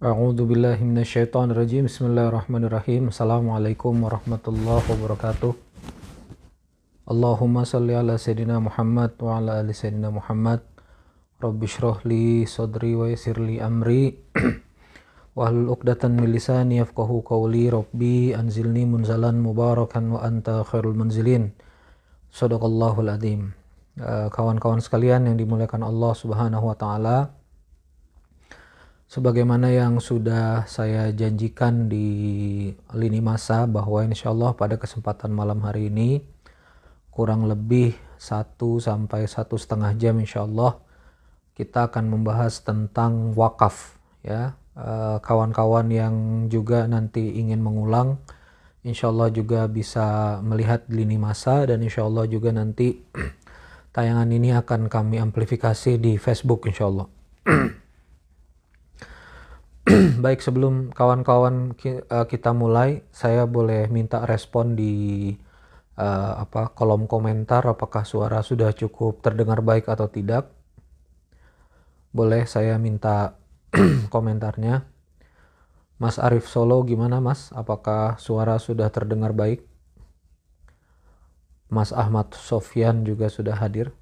A'udzu billahi minasyaitonir rajim. Bismillahirrahmanirrahim. Assalamualaikum warahmatullahi wabarakatuh. Allahumma salli ala sayyidina Muhammad wa ala ali sayyidina Muhammad. Rabbi li sadri wa yassir li amri. Wahlul 'uqdatan min lisani yafqahu qawli. Rabbi anzilni munzalan mubarakan wa anta khairul munzilin. Shadaqallahul adzim. Eh, kawan-kawan sekalian yang dimuliakan Allah Subhanahu wa taala, sebagaimana yang sudah saya janjikan di lini masa bahwa insya Allah pada kesempatan malam hari ini kurang lebih satu sampai satu setengah jam insya Allah kita akan membahas tentang wakaf ya. Eh, kawan-kawan yang juga nanti ingin mengulang insya Allah juga bisa melihat lini masa dan insya Allah juga nanti tayangan ini akan kami amplifikasi di Facebook insya Allah Baik sebelum kawan-kawan eh, kita mulai, saya boleh minta respon di uh, apa kolom komentar apakah suara sudah cukup terdengar baik atau tidak. Boleh saya minta komentarnya. Mas Arif Solo gimana Mas? Apakah suara sudah terdengar baik? Mas Ahmad Sofyan juga sudah hadir.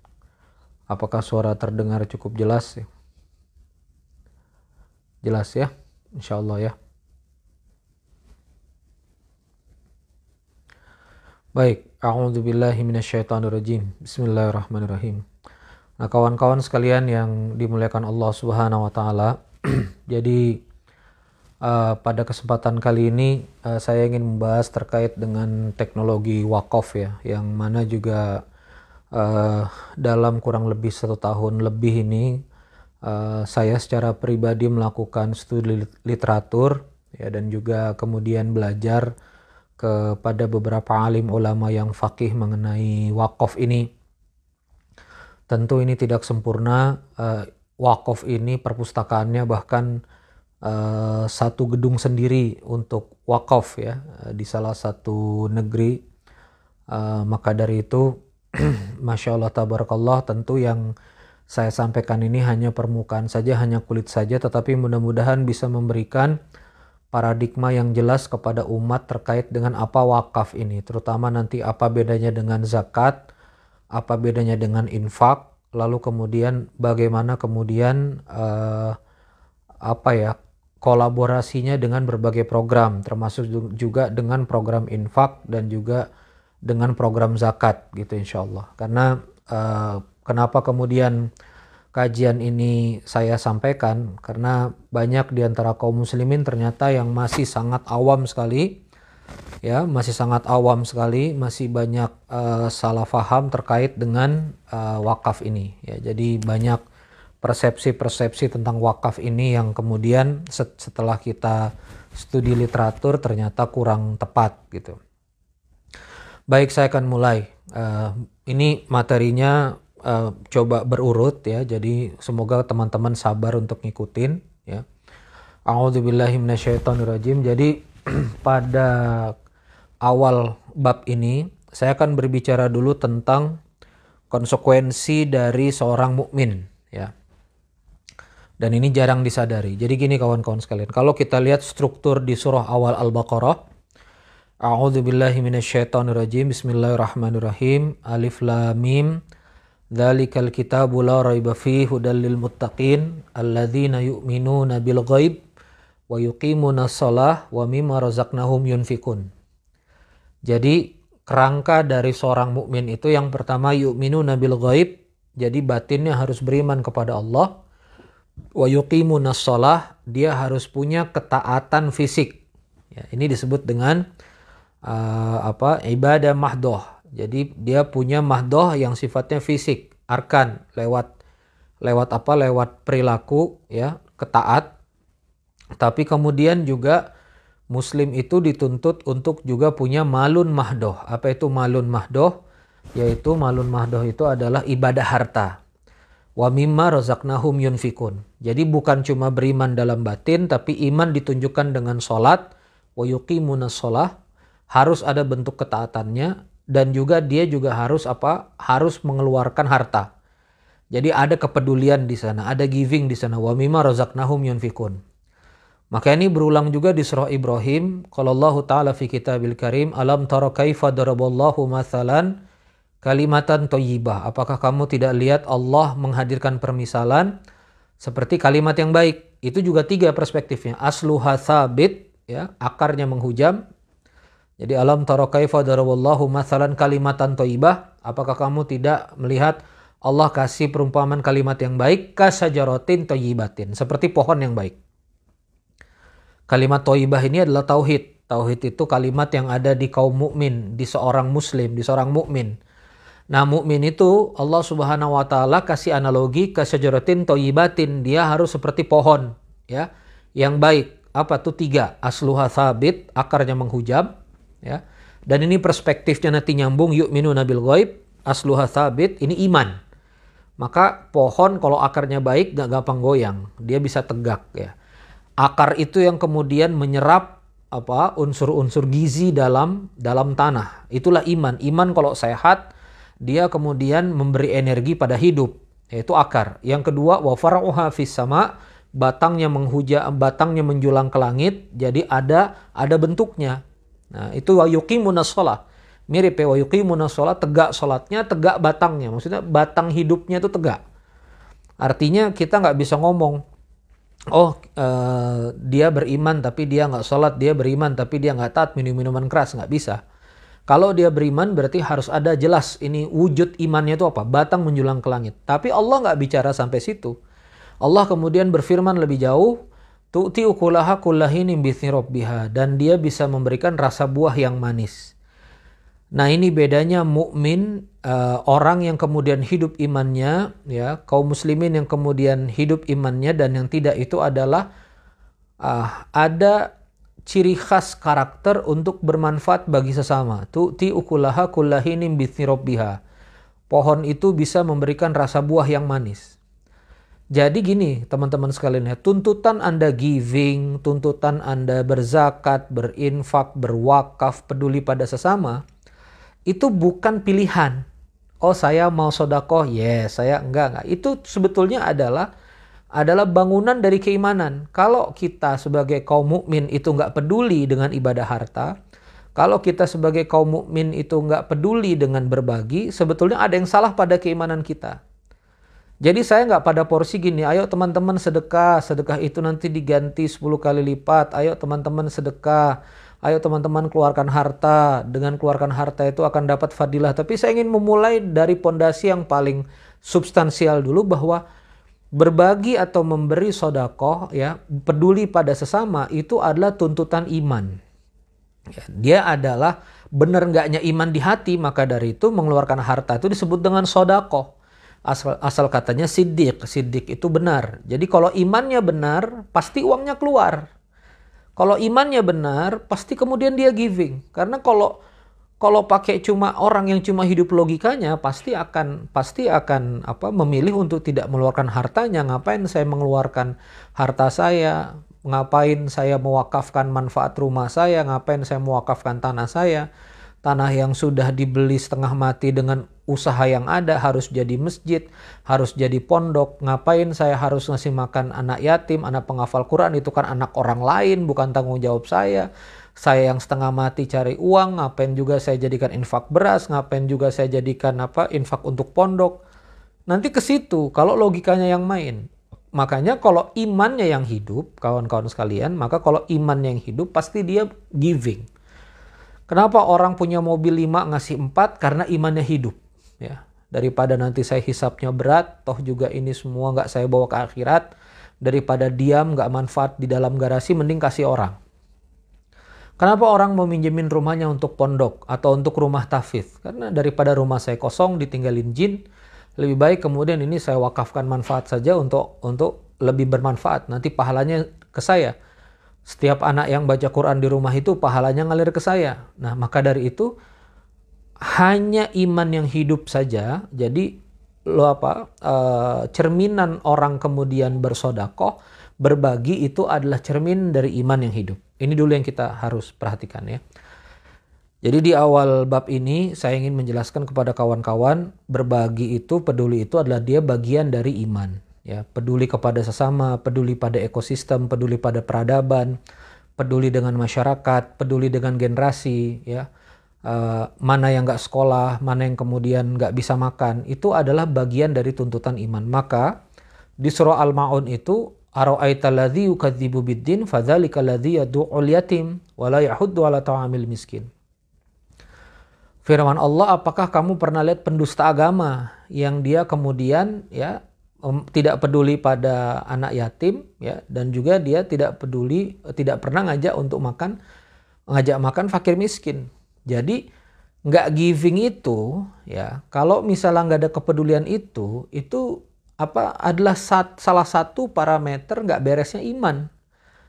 Apakah suara terdengar cukup jelas? Jelas ya? Insya Allah ya. Baik, a'udzubillahi. Bismillahirrahmanirrahim. Nah, kawan-kawan sekalian yang dimuliakan Allah Subhanahu wa taala, jadi uh, pada kesempatan kali ini uh, saya ingin membahas terkait dengan teknologi wakaf ya, yang mana juga uh, dalam kurang lebih satu tahun lebih ini uh, saya secara pribadi melakukan studi literatur ya dan juga kemudian belajar kepada beberapa alim ulama yang fakih mengenai wakaf ini. Tentu ini tidak sempurna. Uh, wakaf ini perpustakaannya bahkan uh, satu gedung sendiri untuk wakaf ya di salah satu negeri. Uh, maka dari itu, masya Allah tabarakallah tentu yang saya sampaikan ini hanya permukaan saja, hanya kulit saja, tetapi mudah-mudahan bisa memberikan paradigma yang jelas kepada umat terkait dengan apa wakaf ini, terutama nanti apa bedanya dengan zakat, apa bedanya dengan infak, lalu kemudian bagaimana kemudian uh, apa ya kolaborasinya dengan berbagai program, termasuk juga dengan program infak dan juga dengan program zakat gitu insya Allah. Karena uh, Kenapa kemudian kajian ini saya sampaikan? Karena banyak di antara kaum muslimin ternyata yang masih sangat awam sekali ya, masih sangat awam sekali, masih banyak uh, salah faham terkait dengan uh, wakaf ini ya. Jadi banyak persepsi-persepsi tentang wakaf ini yang kemudian setelah kita studi literatur ternyata kurang tepat gitu. Baik, saya akan mulai. Uh, ini materinya uh, coba berurut ya. Jadi semoga teman-teman sabar untuk ngikutin ya. A'udzubillahiminasyaitonirrajim. Jadi pada awal bab ini saya akan berbicara dulu tentang konsekuensi dari seorang mukmin ya. Dan ini jarang disadari. Jadi gini kawan-kawan sekalian, kalau kita lihat struktur di surah awal Al-Baqarah, A'udzubillahiminasyaitonirrajim. Bismillahirrahmanirrahim. Alif lam mim. Dzalikal kitabu la raiba fihi hudal lil muttaqin alladzina yu'minuna bil ghaib wa yuqimuna shalah wa mimma razaqnahum yunfikun. Jadi kerangka dari seorang mukmin itu yang pertama yu'minuna bil ghaib, jadi batinnya harus beriman kepada Allah. Wa yuqimuna shalah, dia harus punya ketaatan fisik. Ya, ini disebut dengan uh, apa? ibadah mahdoh jadi dia punya mahdoh yang sifatnya fisik, arkan lewat lewat apa? Lewat perilaku ya, ketaat. Tapi kemudian juga muslim itu dituntut untuk juga punya malun mahdoh. Apa itu malun mahdoh? Yaitu malun mahdoh itu adalah ibadah harta. Wa mimma razaqnahum yunfikun. Jadi bukan cuma beriman dalam batin tapi iman ditunjukkan dengan sholat wa yuqimuna harus ada bentuk ketaatannya dan juga dia juga harus apa? Harus mengeluarkan harta. Jadi ada kepedulian di sana, ada giving di sana. Wa mimma razaqnahum yunfikun. Maka ini berulang juga di surah Ibrahim. Kalau Allah Ta'ala fi kitabil karim. Alam tara kaifa daraballahu mathalan kalimatan toyibah. Apakah kamu tidak lihat Allah menghadirkan permisalan seperti kalimat yang baik. Itu juga tiga perspektifnya. Asluha thabit, ya, akarnya menghujam. Jadi alam tara kaifa mathalan kalimatan toyibah. Apakah kamu tidak melihat Allah kasih perumpamaan kalimat yang baik kasajarotin toyibatin. Seperti pohon yang baik. Kalimat toibah ini adalah tauhid. Tauhid itu kalimat yang ada di kaum mukmin, di seorang muslim, di seorang mukmin. Nah, mukmin itu Allah Subhanahu wa taala kasih analogi ke syajaratin toyibatin, dia harus seperti pohon, ya, yang baik. Apa tuh tiga? Asluha sabit, akarnya menghujam, ya. Dan ini perspektifnya nanti nyambung yuk minu nabil goib, asluha sabit, ini iman. Maka pohon kalau akarnya baik gak gampang goyang, dia bisa tegak ya akar itu yang kemudian menyerap apa unsur-unsur gizi dalam dalam tanah. Itulah iman. Iman kalau sehat dia kemudian memberi energi pada hidup, yaitu akar. Yang kedua wa far'uha fis sama, batangnya menghuja batangnya menjulang ke langit, jadi ada ada bentuknya. Nah, itu wa yuqimunas shalah. Mirip ya wa yuqimunas shalah, tegak salatnya, tegak batangnya. Maksudnya batang hidupnya itu tegak. Artinya kita nggak bisa ngomong oh uh, dia beriman tapi dia nggak sholat, dia beriman tapi dia nggak taat minum minuman keras, nggak bisa. Kalau dia beriman berarti harus ada jelas ini wujud imannya itu apa? Batang menjulang ke langit. Tapi Allah nggak bicara sampai situ. Allah kemudian berfirman lebih jauh, tu'ti ukulaha kullahini rabbiha dan dia bisa memberikan rasa buah yang manis. Nah ini bedanya mukmin uh, orang yang kemudian hidup imannya ya kaum muslimin yang kemudian hidup imannya dan yang tidak itu adalah uh, ada ciri khas karakter untuk bermanfaat bagi sesama. ti ukulaha kullahinim rabbiha. Pohon itu bisa memberikan rasa buah yang manis. Jadi gini teman-teman sekalian ya, tuntutan Anda giving, tuntutan Anda berzakat, berinfak, berwakaf, peduli pada sesama, itu bukan pilihan. Oh saya mau sodako, yes saya enggak enggak. Itu sebetulnya adalah adalah bangunan dari keimanan. Kalau kita sebagai kaum mukmin itu enggak peduli dengan ibadah harta, kalau kita sebagai kaum mukmin itu enggak peduli dengan berbagi, sebetulnya ada yang salah pada keimanan kita. Jadi saya nggak pada porsi gini, ayo teman-teman sedekah, sedekah itu nanti diganti 10 kali lipat, ayo teman-teman sedekah, ayo teman-teman keluarkan harta, dengan keluarkan harta itu akan dapat fadilah. Tapi saya ingin memulai dari pondasi yang paling substansial dulu bahwa berbagi atau memberi sodakoh ya peduli pada sesama itu adalah tuntutan iman. Ya, dia adalah benar enggaknya iman di hati maka dari itu mengeluarkan harta itu disebut dengan sodakoh asal asal katanya sidik sidik itu benar jadi kalau imannya benar pasti uangnya keluar kalau imannya benar, pasti kemudian dia giving. Karena kalau kalau pakai cuma orang yang cuma hidup logikanya, pasti akan pasti akan apa memilih untuk tidak mengeluarkan hartanya. Ngapain saya mengeluarkan harta saya? Ngapain saya mewakafkan manfaat rumah saya? Ngapain saya mewakafkan tanah saya? Tanah yang sudah dibeli setengah mati dengan usaha yang ada harus jadi masjid, harus jadi pondok. Ngapain saya harus ngasih makan anak yatim, anak penghafal Quran itu kan anak orang lain, bukan tanggung jawab saya. Saya yang setengah mati cari uang, ngapain juga saya jadikan infak beras, ngapain juga saya jadikan apa infak untuk pondok. Nanti ke situ kalau logikanya yang main. Makanya kalau imannya yang hidup, kawan-kawan sekalian, maka kalau iman yang hidup pasti dia giving Kenapa orang punya mobil 5 ngasih 4? Karena imannya hidup. Ya. Daripada nanti saya hisapnya berat, toh juga ini semua nggak saya bawa ke akhirat. Daripada diam nggak manfaat di dalam garasi, mending kasih orang. Kenapa orang mau minjemin rumahnya untuk pondok atau untuk rumah tafidz? Karena daripada rumah saya kosong ditinggalin jin, lebih baik kemudian ini saya wakafkan manfaat saja untuk untuk lebih bermanfaat. Nanti pahalanya ke saya setiap anak yang baca Quran di rumah itu pahalanya ngalir ke saya. Nah, maka dari itu hanya iman yang hidup saja. Jadi lo apa? E, cerminan orang kemudian bersodakoh, berbagi itu adalah cermin dari iman yang hidup. Ini dulu yang kita harus perhatikan ya. Jadi di awal bab ini saya ingin menjelaskan kepada kawan-kawan berbagi itu peduli itu adalah dia bagian dari iman ya, peduli kepada sesama, peduli pada ekosistem, peduli pada peradaban, peduli dengan masyarakat, peduli dengan generasi, ya. Uh, mana yang nggak sekolah, mana yang kemudian nggak bisa makan, itu adalah bagian dari tuntutan iman. Maka di surah Al-Ma'un itu miskin. Firman Allah, apakah kamu pernah lihat pendusta agama yang dia kemudian ya tidak peduli pada anak yatim ya dan juga dia tidak peduli tidak pernah ngajak untuk makan ngajak makan fakir miskin. Jadi nggak giving itu ya kalau misalnya nggak ada kepedulian itu itu apa adalah sat, salah satu parameter nggak beresnya iman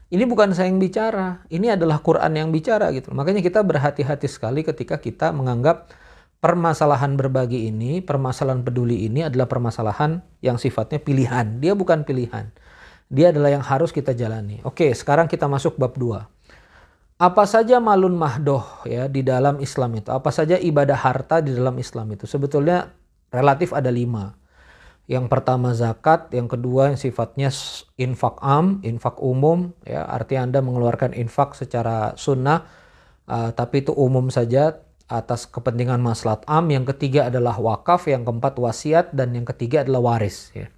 ini bukan saya yang bicara, ini adalah Quran yang bicara gitu. Makanya kita berhati-hati sekali ketika kita menganggap permasalahan berbagi ini, permasalahan peduli ini adalah permasalahan yang sifatnya pilihan. Dia bukan pilihan. Dia adalah yang harus kita jalani. Oke, sekarang kita masuk bab 2. Apa saja malun mahdoh ya di dalam Islam itu? Apa saja ibadah harta di dalam Islam itu? Sebetulnya relatif ada lima. Yang pertama zakat, yang kedua yang sifatnya infak am, infak umum, ya artinya Anda mengeluarkan infak secara sunnah, uh, tapi itu umum saja atas kepentingan maslahat am. Yang ketiga adalah wakaf, yang keempat wasiat, dan yang ketiga adalah waris. Ya.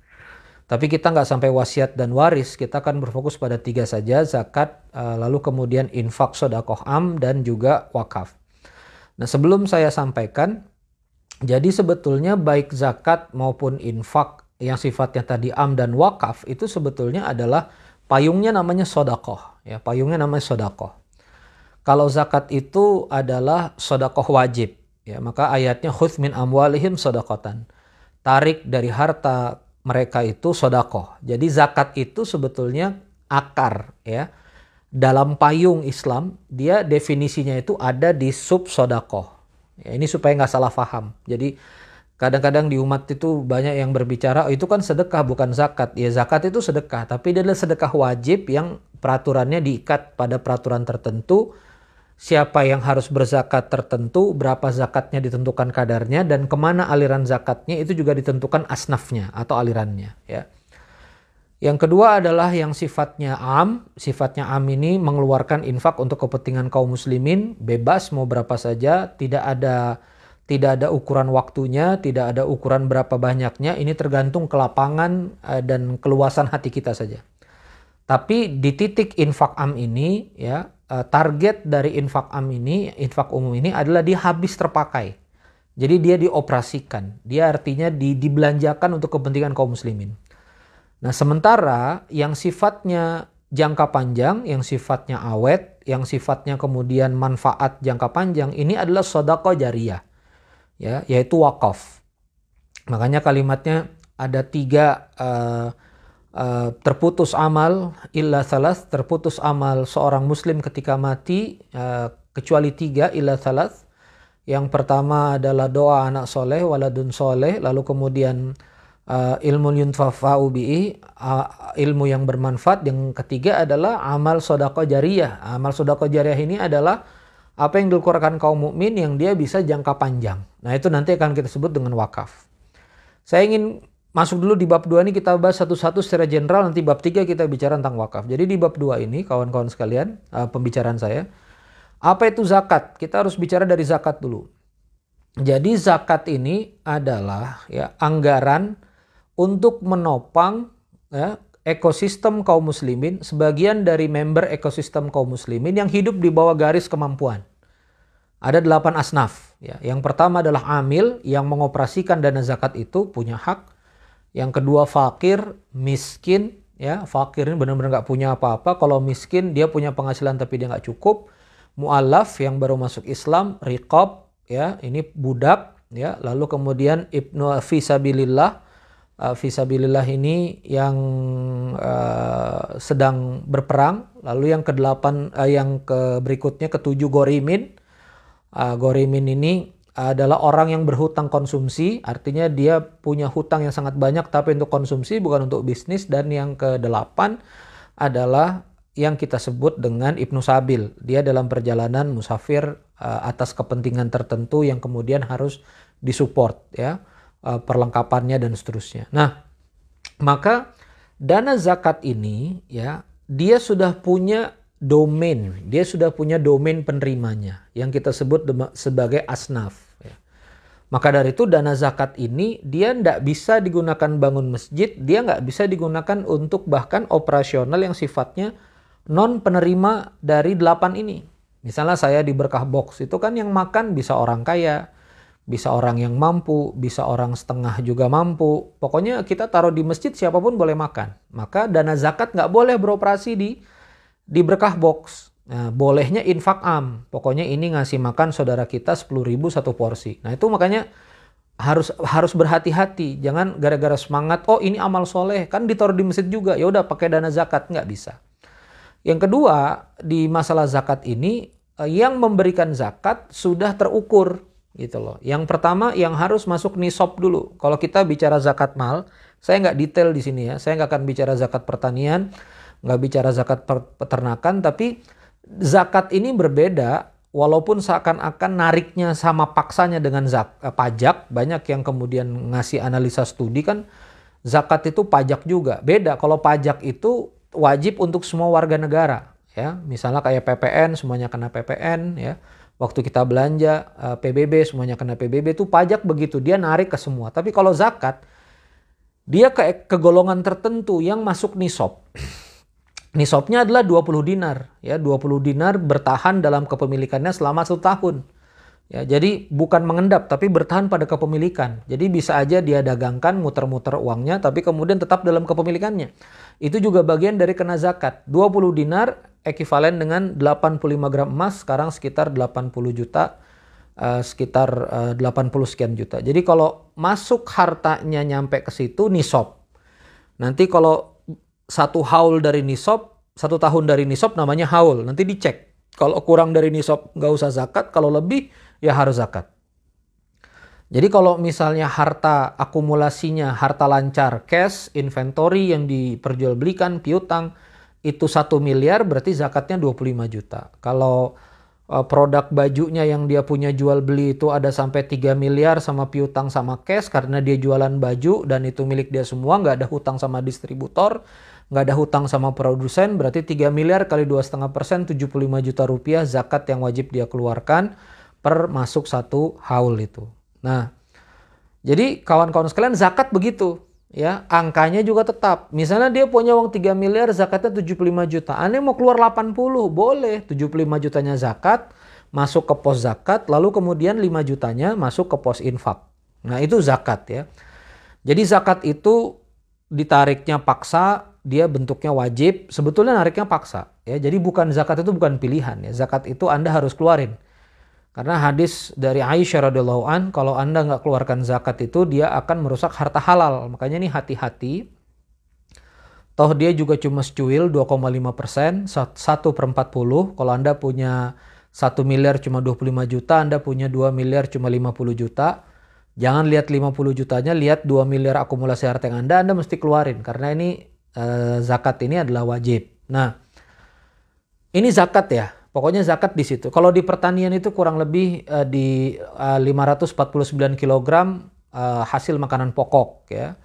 Tapi kita nggak sampai wasiat dan waris, kita akan berfokus pada tiga saja, zakat, uh, lalu kemudian infak sodakoh am, dan juga wakaf. Nah sebelum saya sampaikan, jadi sebetulnya baik zakat maupun infak yang sifatnya tadi am dan wakaf itu sebetulnya adalah payungnya namanya sodakoh. Ya, payungnya namanya sodakoh. Kalau zakat itu adalah sodakoh wajib. Ya, maka ayatnya khudh min amwalihim sodakotan. Tarik dari harta mereka itu sodakoh. Jadi zakat itu sebetulnya akar ya. Dalam payung Islam dia definisinya itu ada di sub sodakoh Ya, ini supaya nggak salah paham. Jadi kadang-kadang di umat itu banyak yang berbicara oh, itu kan sedekah bukan zakat. Ya zakat itu sedekah, tapi dia adalah sedekah wajib yang peraturannya diikat pada peraturan tertentu. Siapa yang harus berzakat tertentu, berapa zakatnya ditentukan kadarnya, dan ke mana aliran zakatnya itu juga ditentukan asnafnya atau alirannya. Ya. Yang kedua adalah yang sifatnya am. Sifatnya am ini mengeluarkan infak untuk kepentingan kaum muslimin, bebas mau berapa saja, tidak ada tidak ada ukuran waktunya, tidak ada ukuran berapa banyaknya. Ini tergantung kelapangan eh, dan keluasan hati kita saja. Tapi di titik infak am ini ya, eh, target dari infak am ini, infak umum ini adalah dia habis terpakai. Jadi dia dioperasikan. Dia artinya di, dibelanjakan untuk kepentingan kaum muslimin. Nah, sementara yang sifatnya jangka panjang, yang sifatnya awet, yang sifatnya kemudian manfaat jangka panjang, ini adalah sodako jariah, ya, yaitu wakaf. Makanya kalimatnya ada tiga uh, uh, terputus amal illa salas, terputus amal seorang muslim ketika mati uh, kecuali tiga illa salas. Yang pertama adalah doa anak soleh, waladun soleh, lalu kemudian uh, ilmu yuntafa'u bi'i uh, ilmu yang bermanfaat. Yang ketiga adalah amal sodako jariah amal sodako jariah ini adalah apa yang dikeluarkan kaum mukmin yang dia bisa jangka panjang. Nah itu nanti akan kita sebut dengan wakaf. Saya ingin masuk dulu di bab 2 ini kita bahas satu-satu secara general nanti bab 3 kita bicara tentang wakaf jadi di bab 2 ini kawan-kawan sekalian uh, pembicaraan saya apa itu zakat kita harus bicara dari zakat dulu jadi zakat ini adalah ya anggaran untuk menopang ya, ekosistem kaum muslimin, sebagian dari member ekosistem kaum muslimin yang hidup di bawah garis kemampuan. Ada delapan asnaf. Ya. Yang pertama adalah amil yang mengoperasikan dana zakat itu punya hak. Yang kedua fakir, miskin. Ya, fakir ini benar-benar nggak punya apa-apa. Kalau miskin dia punya penghasilan tapi dia nggak cukup. Mu'alaf yang baru masuk Islam, riqab, ya ini budak. Ya, lalu kemudian ibnu fisabilillah uh, visabilillah ini yang uh, sedang berperang. Lalu yang kedelapan, uh, yang ke berikutnya ketujuh gorimin. Uh, gorimin ini adalah orang yang berhutang konsumsi, artinya dia punya hutang yang sangat banyak tapi untuk konsumsi bukan untuk bisnis. Dan yang kedelapan adalah yang kita sebut dengan Ibnu Sabil. Dia dalam perjalanan musafir uh, atas kepentingan tertentu yang kemudian harus disupport ya. Uh, perlengkapannya dan seterusnya. Nah, Maka dana zakat ini ya dia sudah punya domain, dia sudah punya domain penerimanya yang kita sebut sebagai asnaf. Ya. Maka dari itu dana zakat ini dia tidak bisa digunakan bangun masjid, dia nggak bisa digunakan untuk bahkan operasional yang sifatnya non penerima dari delapan ini. Misalnya saya di berkah box itu kan yang makan bisa orang kaya, bisa orang yang mampu, bisa orang setengah juga mampu. Pokoknya kita taruh di masjid siapa pun boleh makan. Maka dana zakat nggak boleh beroperasi di di berkah box. Nah, bolehnya infak am. Pokoknya ini ngasih makan saudara kita 10 ribu satu porsi. Nah itu makanya harus harus berhati-hati. Jangan gara-gara semangat, oh ini amal soleh. Kan ditaruh di masjid juga. Ya udah pakai dana zakat. Nggak bisa. Yang kedua, di masalah zakat ini, eh, yang memberikan zakat sudah terukur gitu loh. Yang pertama yang harus masuk nisab dulu. Kalau kita bicara zakat mal, saya nggak detail di sini ya. Saya nggak akan bicara zakat pertanian, nggak bicara zakat peternakan, tapi zakat ini berbeda. Walaupun seakan-akan nariknya sama paksanya dengan zak, eh, pajak, banyak yang kemudian ngasih analisa studi kan zakat itu pajak juga. Beda kalau pajak itu wajib untuk semua warga negara ya. Misalnya kayak PPN semuanya kena PPN ya waktu kita belanja eh, PBB semuanya kena PBB itu pajak begitu dia narik ke semua. Tapi kalau zakat dia ke, ke golongan tertentu yang masuk nisab. Nisabnya adalah 20 dinar ya 20 dinar bertahan dalam kepemilikannya selama satu tahun. Ya, jadi bukan mengendap tapi bertahan pada kepemilikan. Jadi bisa aja dia dagangkan muter-muter uangnya tapi kemudian tetap dalam kepemilikannya. Itu juga bagian dari kena zakat. 20 dinar ekivalen dengan 85 gram emas sekarang sekitar 80 juta uh, sekitar eh, uh, 80 sekian juta. Jadi kalau masuk hartanya nyampe ke situ nisab. Nanti kalau satu haul dari nisab, satu tahun dari nisab namanya haul. Nanti dicek. Kalau kurang dari nisab nggak usah zakat, kalau lebih ya harus zakat. Jadi kalau misalnya harta akumulasinya harta lancar, cash, inventory yang diperjualbelikan, piutang, itu satu miliar berarti zakatnya 25 juta. Kalau uh, produk bajunya yang dia punya jual beli itu ada sampai 3 miliar sama piutang sama cash karena dia jualan baju dan itu milik dia semua nggak ada hutang sama distributor nggak ada hutang sama produsen berarti 3 miliar kali dua setengah persen 75 juta rupiah zakat yang wajib dia keluarkan per masuk satu haul itu. Nah jadi kawan-kawan sekalian zakat begitu ya angkanya juga tetap. Misalnya dia punya uang 3 miliar zakatnya 75 juta. Anda mau keluar 80 boleh 75 jutanya zakat masuk ke pos zakat lalu kemudian 5 jutanya masuk ke pos infak. Nah itu zakat ya. Jadi zakat itu ditariknya paksa, dia bentuknya wajib, sebetulnya nariknya paksa ya. Jadi bukan zakat itu bukan pilihan ya. Zakat itu Anda harus keluarin. Karena hadis dari Aisyah radhiyallahu an, kalau anda nggak keluarkan zakat itu dia akan merusak harta halal. Makanya ini hati-hati. Toh dia juga cuma secuil 2,5 persen, 1 per 40. Kalau anda punya 1 miliar cuma 25 juta, anda punya 2 miliar cuma 50 juta. Jangan lihat 50 jutanya, lihat 2 miliar akumulasi harta yang anda, anda mesti keluarin. Karena ini eh, zakat ini adalah wajib. Nah, ini zakat ya Pokoknya zakat di situ. Kalau di pertanian itu kurang lebih uh, di uh, 549 kg uh, hasil makanan pokok ya.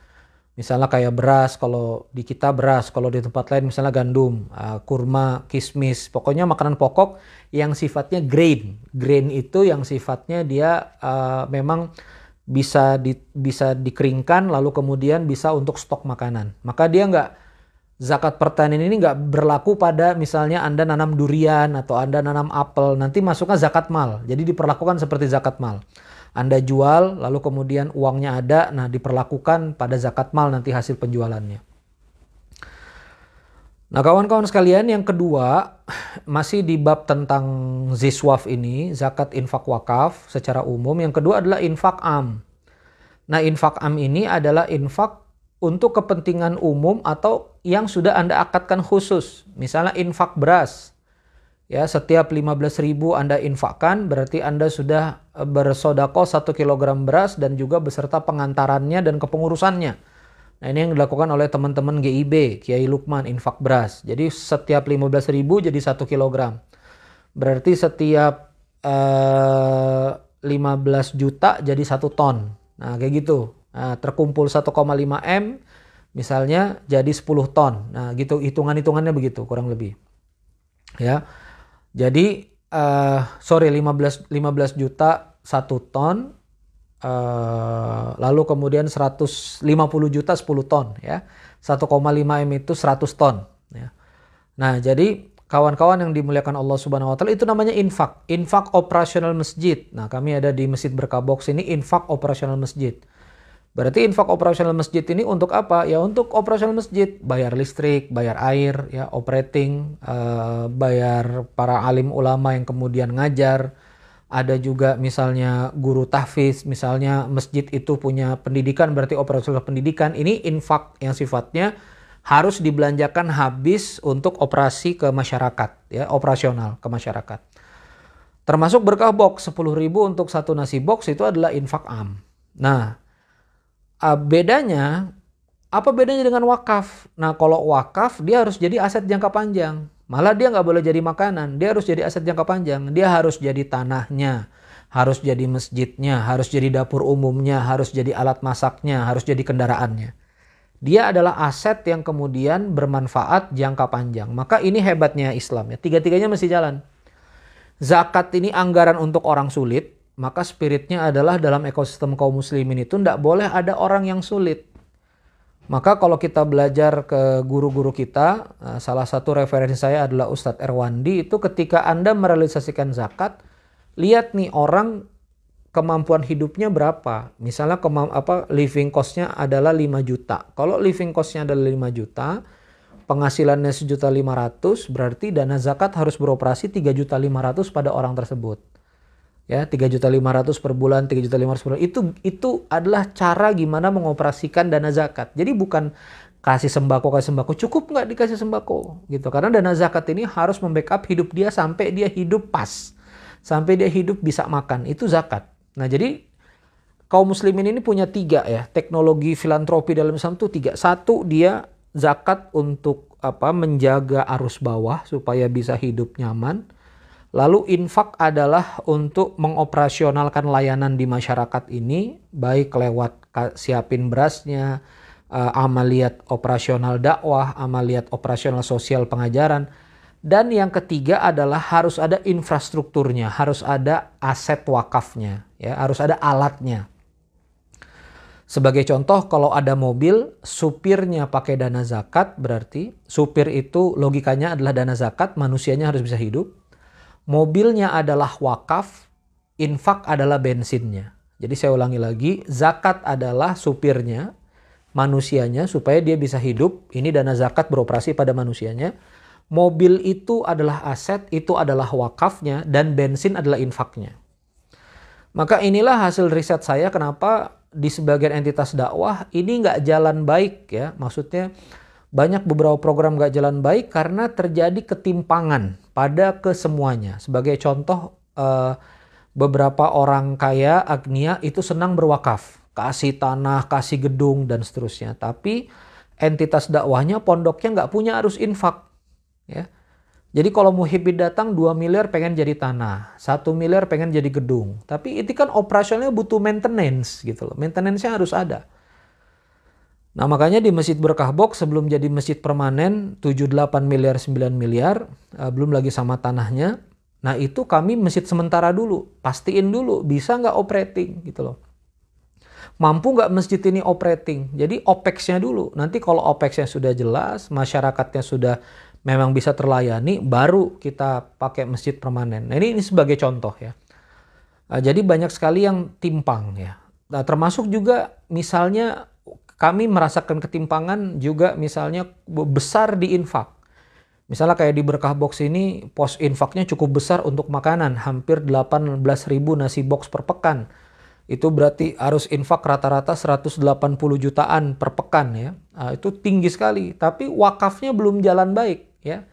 Misalnya kayak beras, kalau di kita beras, kalau di tempat lain misalnya gandum, uh, kurma, kismis, pokoknya makanan pokok yang sifatnya grain. Grain itu yang sifatnya dia uh, memang bisa di, bisa dikeringkan lalu kemudian bisa untuk stok makanan. Maka dia nggak zakat pertanian ini nggak berlaku pada misalnya Anda nanam durian atau Anda nanam apel, nanti masuknya zakat mal. Jadi diperlakukan seperti zakat mal. Anda jual, lalu kemudian uangnya ada, nah diperlakukan pada zakat mal nanti hasil penjualannya. Nah kawan-kawan sekalian yang kedua masih di bab tentang ziswaf ini, zakat infak wakaf secara umum. Yang kedua adalah infak am. Nah infak am ini adalah infak untuk kepentingan umum atau yang sudah Anda akadkan khusus. Misalnya infak beras. Ya, setiap 15.000 Anda infakkan berarti Anda sudah e, bersodako 1 kg beras dan juga beserta pengantarannya dan kepengurusannya. Nah, ini yang dilakukan oleh teman-teman GIB, Kiai Lukman infak beras. Jadi setiap 15.000 jadi 1 kg. Berarti setiap uh, e, 15 juta jadi 1 ton. Nah, kayak gitu. Nah, terkumpul 1,5 M Misalnya jadi 10 ton. Nah, gitu hitungan-hitungannya begitu kurang lebih. Ya. Jadi uh, sorry 15 15 juta 1 ton uh, lalu kemudian 150 juta 10 ton ya. 1,5 M itu 100 ton ya. Nah, jadi kawan-kawan yang dimuliakan Allah Subhanahu wa taala itu namanya infak, infak operasional masjid. Nah, kami ada di Masjid Berkah Box ini infak operasional masjid. Berarti infak operasional masjid ini untuk apa? Ya untuk operasional masjid, bayar listrik, bayar air, ya operating, uh, bayar para alim ulama yang kemudian ngajar. Ada juga misalnya guru tahfiz, misalnya masjid itu punya pendidikan berarti operasional pendidikan. Ini infak yang sifatnya harus dibelanjakan habis untuk operasi ke masyarakat, ya operasional ke masyarakat. Termasuk berkah box 10.000 untuk satu nasi box itu adalah infak am. Nah, bedanya apa bedanya dengan wakaf? Nah kalau wakaf dia harus jadi aset jangka panjang. Malah dia nggak boleh jadi makanan, dia harus jadi aset jangka panjang. Dia harus jadi tanahnya, harus jadi masjidnya, harus jadi dapur umumnya, harus jadi alat masaknya, harus jadi kendaraannya. Dia adalah aset yang kemudian bermanfaat jangka panjang. Maka ini hebatnya Islam ya. Tiga-tiganya mesti jalan. Zakat ini anggaran untuk orang sulit, maka spiritnya adalah dalam ekosistem kaum muslimin itu tidak boleh ada orang yang sulit. Maka kalau kita belajar ke guru-guru kita, eh, salah satu referensi saya adalah Ustadz Erwandi, itu ketika Anda merealisasikan zakat, lihat nih orang kemampuan hidupnya berapa. Misalnya kemam apa living costnya adalah 5 juta. Kalau living costnya adalah 5 juta, penghasilannya sejuta lima ratus, berarti dana zakat harus beroperasi tiga juta lima ratus pada orang tersebut ya tiga juta lima ratus per bulan tiga juta lima ratus per bulan. Itu itu adalah cara gimana mengoperasikan dana zakat. Jadi bukan kasih sembako kasih sembako. Cukup nggak dikasih sembako? Gitu. Karena dana zakat ini harus membackup hidup dia sampai dia hidup pas. Sampai dia hidup bisa makan. Itu zakat. Nah jadi kaum muslimin ini punya tiga ya. Teknologi filantropi dalam Islam itu tiga. Satu dia zakat untuk apa menjaga arus bawah supaya bisa hidup nyaman Lalu infak adalah untuk mengoperasionalkan layanan di masyarakat ini, baik lewat siapin berasnya, uh, amaliat operasional dakwah, amaliat operasional sosial pengajaran. Dan yang ketiga adalah harus ada infrastrukturnya, harus ada aset wakafnya, ya, harus ada alatnya. Sebagai contoh, kalau ada mobil, supirnya pakai dana zakat, berarti supir itu logikanya adalah dana zakat, manusianya harus bisa hidup mobilnya adalah wakaf, infak adalah bensinnya. Jadi saya ulangi lagi, zakat adalah supirnya, manusianya supaya dia bisa hidup. Ini dana zakat beroperasi pada manusianya. Mobil itu adalah aset, itu adalah wakafnya, dan bensin adalah infaknya. Maka inilah hasil riset saya kenapa di sebagian entitas dakwah ini nggak jalan baik ya. Maksudnya banyak beberapa program gak jalan baik karena terjadi ketimpangan pada kesemuanya. Sebagai contoh, uh, beberapa orang kaya, agnia itu senang berwakaf. Kasih tanah, kasih gedung, dan seterusnya. Tapi entitas dakwahnya, pondoknya nggak punya arus infak. Ya. Jadi kalau muhibid datang 2 miliar pengen jadi tanah, 1 miliar pengen jadi gedung. Tapi itu kan operasionalnya butuh maintenance gitu loh. Maintenance-nya harus ada. Nah makanya di Masjid Berkah Box sebelum jadi masjid permanen 78 miliar 9 miliar uh, belum lagi sama tanahnya. Nah itu kami masjid sementara dulu, pastiin dulu bisa nggak operating gitu loh. Mampu nggak masjid ini operating? Jadi OPEX-nya dulu. Nanti kalau OPEX-nya sudah jelas, masyarakatnya sudah memang bisa terlayani, baru kita pakai masjid permanen. Nah ini, ini sebagai contoh ya. Uh, jadi banyak sekali yang timpang ya. Nah, termasuk juga misalnya kami merasakan ketimpangan juga misalnya besar di infak. Misalnya kayak di Berkah Box ini pos infaknya cukup besar untuk makanan, hampir 18 ribu nasi box per pekan. Itu berarti harus infak rata-rata 180 jutaan per pekan ya. Nah, itu tinggi sekali, tapi wakafnya belum jalan baik ya.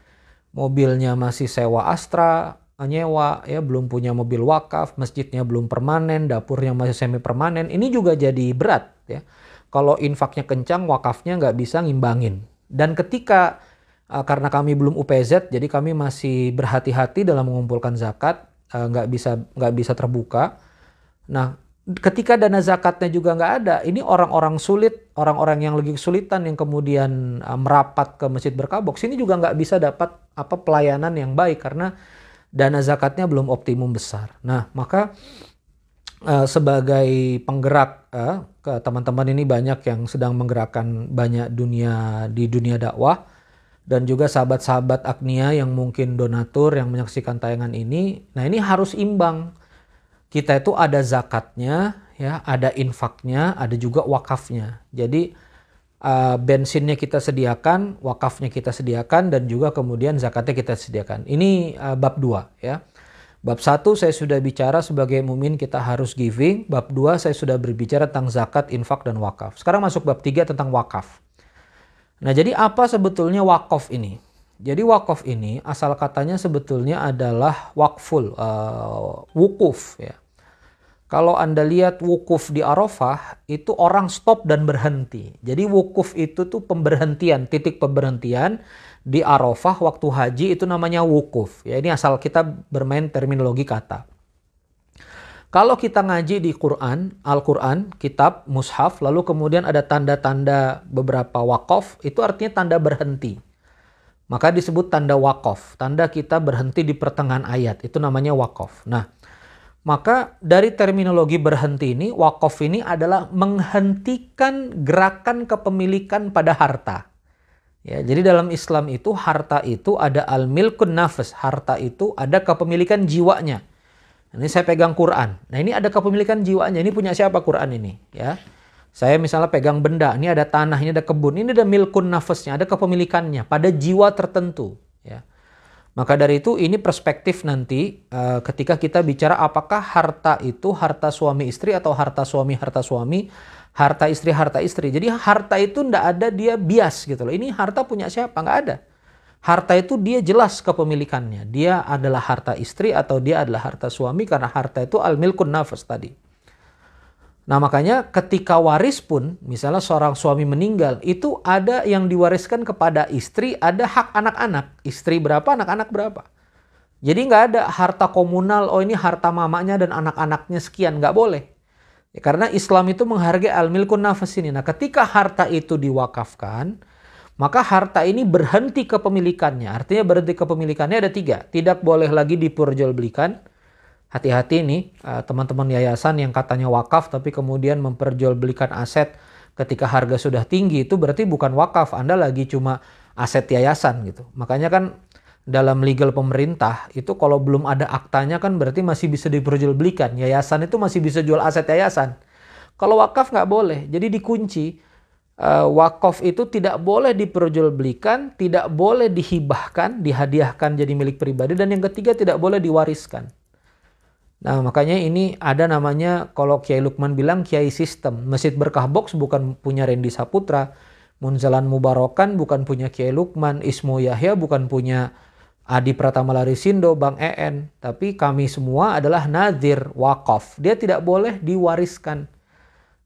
Mobilnya masih sewa Astra, nyewa ya, belum punya mobil wakaf, masjidnya belum permanen, dapurnya masih semi permanen. Ini juga jadi berat ya kalau infaknya kencang, wakafnya nggak bisa ngimbangin. Dan ketika uh, karena kami belum UPZ, jadi kami masih berhati-hati dalam mengumpulkan zakat, uh, nggak bisa nggak bisa terbuka. Nah, ketika dana zakatnya juga nggak ada, ini orang-orang sulit, orang-orang yang lagi kesulitan yang kemudian uh, merapat ke masjid berkabok, sini juga nggak bisa dapat apa pelayanan yang baik karena dana zakatnya belum optimum besar. Nah, maka uh, sebagai penggerak uh, ke teman-teman ini banyak yang sedang menggerakkan banyak dunia di dunia dakwah dan juga sahabat-sahabat Agnia yang mungkin donatur yang menyaksikan tayangan ini. Nah, ini harus imbang kita itu ada zakatnya, ya, ada infaknya, ada juga wakafnya. Jadi uh, bensinnya kita sediakan, wakafnya kita sediakan, dan juga kemudian zakatnya kita sediakan. Ini uh, bab dua, ya. Bab satu saya sudah bicara sebagai mumin kita harus giving. Bab dua saya sudah berbicara tentang zakat, infak, dan wakaf. Sekarang masuk bab tiga tentang wakaf. Nah jadi apa sebetulnya wakaf ini? Jadi wakaf ini asal katanya sebetulnya adalah wakful, uh, wukuf ya. Kalau Anda lihat wukuf di Arafah, itu orang stop dan berhenti. Jadi wukuf itu tuh pemberhentian, titik pemberhentian di Arafah waktu haji itu namanya wukuf. Ya ini asal kita bermain terminologi kata. Kalau kita ngaji di Quran, Al-Quran, kitab, mushaf, lalu kemudian ada tanda-tanda beberapa wakaf, itu artinya tanda berhenti. Maka disebut tanda wakaf. Tanda kita berhenti di pertengahan ayat, itu namanya wakaf. Nah, maka dari terminologi berhenti ini, wakaf ini adalah menghentikan gerakan kepemilikan pada harta. Ya, jadi dalam Islam itu harta itu ada al-milkun nafas, harta itu ada kepemilikan jiwanya. Ini saya pegang Quran. Nah, ini ada kepemilikan jiwanya. Ini punya siapa Quran ini, ya? Saya misalnya pegang benda, ini ada tanah, ini ada kebun, ini ada milkun nafasnya, ada kepemilikannya pada jiwa tertentu, ya. Maka dari itu ini perspektif nanti uh, ketika kita bicara apakah harta itu harta suami istri atau harta suami harta suami, harta istri harta istri. Jadi harta itu ndak ada dia bias gitu loh. Ini harta punya siapa? Nggak ada. Harta itu dia jelas kepemilikannya. Dia adalah harta istri atau dia adalah harta suami karena harta itu al milkun nafas tadi. Nah makanya ketika waris pun, misalnya seorang suami meninggal, itu ada yang diwariskan kepada istri, ada hak anak-anak. Istri berapa, anak-anak berapa. Jadi nggak ada harta komunal, oh ini harta mamanya dan anak-anaknya sekian, nggak boleh. Ya, karena Islam itu menghargai al-milkun nafas ini. Nah ketika harta itu diwakafkan, maka harta ini berhenti kepemilikannya. Artinya berhenti kepemilikannya ada tiga. Tidak boleh lagi diperjualbelikan, hati-hati nih uh, teman-teman yayasan yang katanya wakaf tapi kemudian memperjualbelikan aset ketika harga sudah tinggi itu berarti bukan wakaf Anda lagi cuma aset yayasan gitu makanya kan dalam legal pemerintah itu kalau belum ada aktanya kan berarti masih bisa diperjualbelikan yayasan itu masih bisa jual aset yayasan kalau wakaf nggak boleh jadi dikunci uh, wakaf itu tidak boleh diperjualbelikan tidak boleh dihibahkan dihadiahkan jadi milik pribadi dan yang ketiga tidak boleh diwariskan Nah, makanya ini ada namanya kalau Kiai Lukman bilang Kiai Sistem. Masjid Berkah Box bukan punya Randy Saputra. Munzalan Mubarokan bukan punya Kiai Lukman. Ismu Yahya bukan punya Adi Pratama Larisindo, Bang EN. Tapi kami semua adalah nadir, wakaf. Dia tidak boleh diwariskan.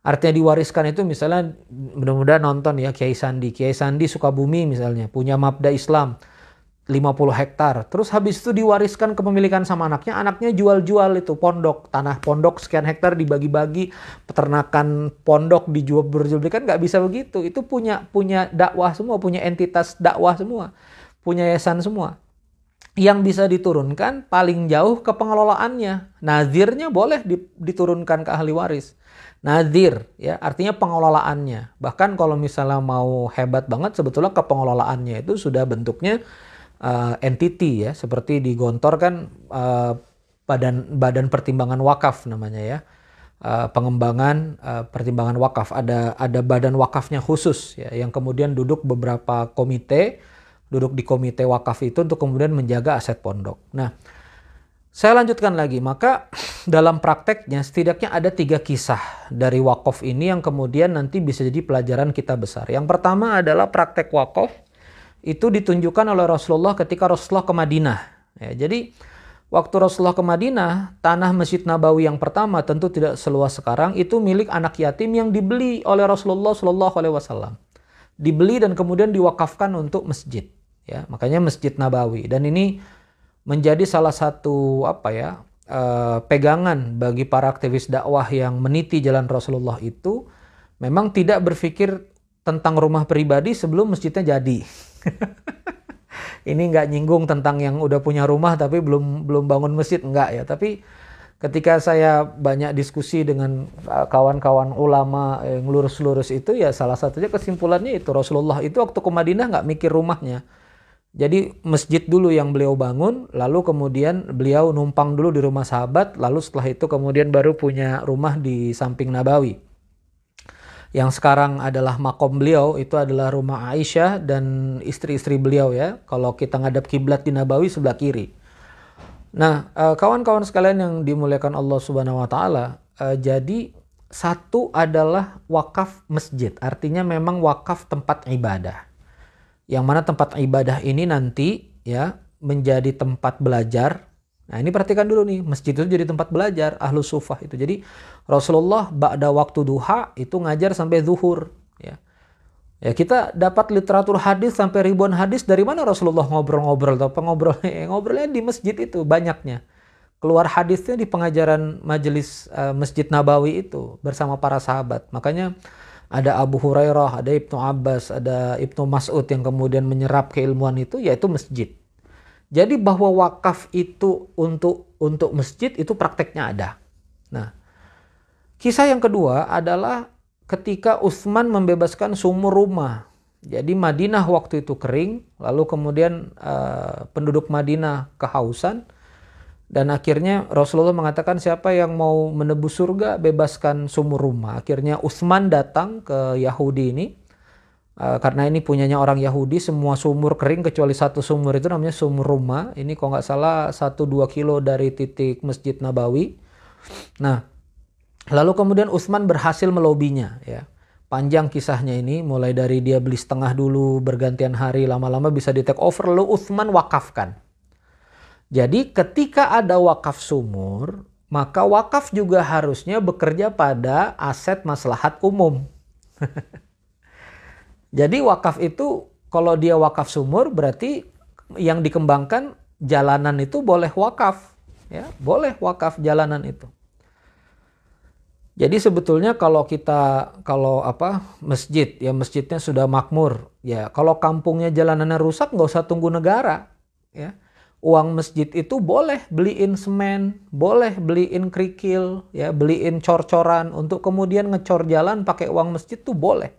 Artinya diwariskan itu misalnya mudah-mudahan nonton ya Kiai Sandi. Kiai Sandi Sukabumi misalnya punya mabda Islam 50 hektar. Terus habis itu diwariskan kepemilikan sama anaknya, anaknya jual-jual itu pondok, tanah pondok sekian hektar dibagi-bagi, peternakan pondok dijual berjual kan nggak bisa begitu. Itu punya punya dakwah semua, punya entitas dakwah semua, punya yayasan semua. Yang bisa diturunkan paling jauh ke pengelolaannya. Nazirnya boleh diturunkan ke ahli waris. Nazir ya artinya pengelolaannya. Bahkan kalau misalnya mau hebat banget sebetulnya ke pengelolaannya itu sudah bentuknya uh, entity ya seperti di Gontor kan uh, badan badan pertimbangan wakaf namanya ya uh, pengembangan uh, pertimbangan wakaf ada ada badan wakafnya khusus ya yang kemudian duduk beberapa komite duduk di komite wakaf itu untuk kemudian menjaga aset pondok. Nah saya lanjutkan lagi maka dalam prakteknya setidaknya ada tiga kisah dari wakaf ini yang kemudian nanti bisa jadi pelajaran kita besar. Yang pertama adalah praktek wakaf itu ditunjukkan oleh Rasulullah ketika Rasulullah ke Madinah. Ya, jadi waktu Rasulullah ke Madinah, tanah Masjid Nabawi yang pertama tentu tidak seluas sekarang itu milik anak yatim yang dibeli oleh Rasulullah Shallallahu Alaihi Wasallam. Dibeli dan kemudian diwakafkan untuk masjid. Ya, makanya Masjid Nabawi dan ini menjadi salah satu apa ya uh, pegangan bagi para aktivis dakwah yang meniti jalan Rasulullah itu memang tidak berpikir tentang rumah pribadi sebelum masjidnya jadi. Ini nggak nyinggung tentang yang udah punya rumah tapi belum belum bangun masjid nggak ya. Tapi ketika saya banyak diskusi dengan uh, kawan-kawan ulama yang lurus-lurus itu ya salah satunya kesimpulannya itu Rasulullah itu waktu ke Madinah nggak mikir rumahnya. Jadi masjid dulu yang beliau bangun, lalu kemudian beliau numpang dulu di rumah sahabat, lalu setelah itu kemudian baru punya rumah di samping Nabawi yang sekarang adalah makom beliau itu adalah rumah Aisyah dan istri-istri beliau ya. Kalau kita ngadap kiblat di Nabawi sebelah kiri. Nah, eh, kawan-kawan sekalian yang dimuliakan Allah Subhanahu wa taala, eh, jadi satu adalah wakaf masjid, artinya memang wakaf tempat ibadah. Yang mana tempat ibadah ini nanti ya menjadi tempat belajar Nah ini perhatikan dulu nih, masjid itu jadi tempat belajar ahlu sufah itu. Jadi Rasulullah ba'da waktu duha itu ngajar sampai zuhur. Ya. ya kita dapat literatur hadis sampai ribuan hadis dari mana Rasulullah ngobrol-ngobrol atau pengobrol ngobrolnya di masjid itu banyaknya. Keluar hadisnya di pengajaran majelis uh, Masjid Nabawi itu bersama para sahabat. Makanya ada Abu Hurairah, ada Ibnu Abbas, ada Ibnu Mas'ud yang kemudian menyerap keilmuan itu yaitu masjid. Jadi bahwa wakaf itu untuk untuk masjid itu prakteknya ada. Nah, kisah yang kedua adalah ketika Utsman membebaskan sumur rumah. Jadi Madinah waktu itu kering, lalu kemudian uh, penduduk Madinah kehausan dan akhirnya Rasulullah mengatakan siapa yang mau menebus surga bebaskan sumur rumah. Akhirnya Utsman datang ke Yahudi ini Uh, karena ini punyanya orang Yahudi, semua sumur kering kecuali satu sumur itu namanya sumur rumah. Ini kalau nggak salah 1-2 kilo dari titik Masjid Nabawi. Nah, lalu kemudian Utsman berhasil melobinya ya. Panjang kisahnya ini, mulai dari dia beli setengah dulu, bergantian hari, lama-lama bisa di take over, lalu Utsman wakafkan. Jadi ketika ada wakaf sumur, maka wakaf juga harusnya bekerja pada aset maslahat umum. Jadi wakaf itu kalau dia wakaf sumur berarti yang dikembangkan jalanan itu boleh wakaf, ya boleh wakaf jalanan itu. Jadi sebetulnya kalau kita kalau apa masjid ya masjidnya sudah makmur ya kalau kampungnya jalanannya rusak nggak usah tunggu negara ya uang masjid itu boleh beliin semen boleh beliin kerikil ya beliin cor-coran untuk kemudian ngecor jalan pakai uang masjid tuh boleh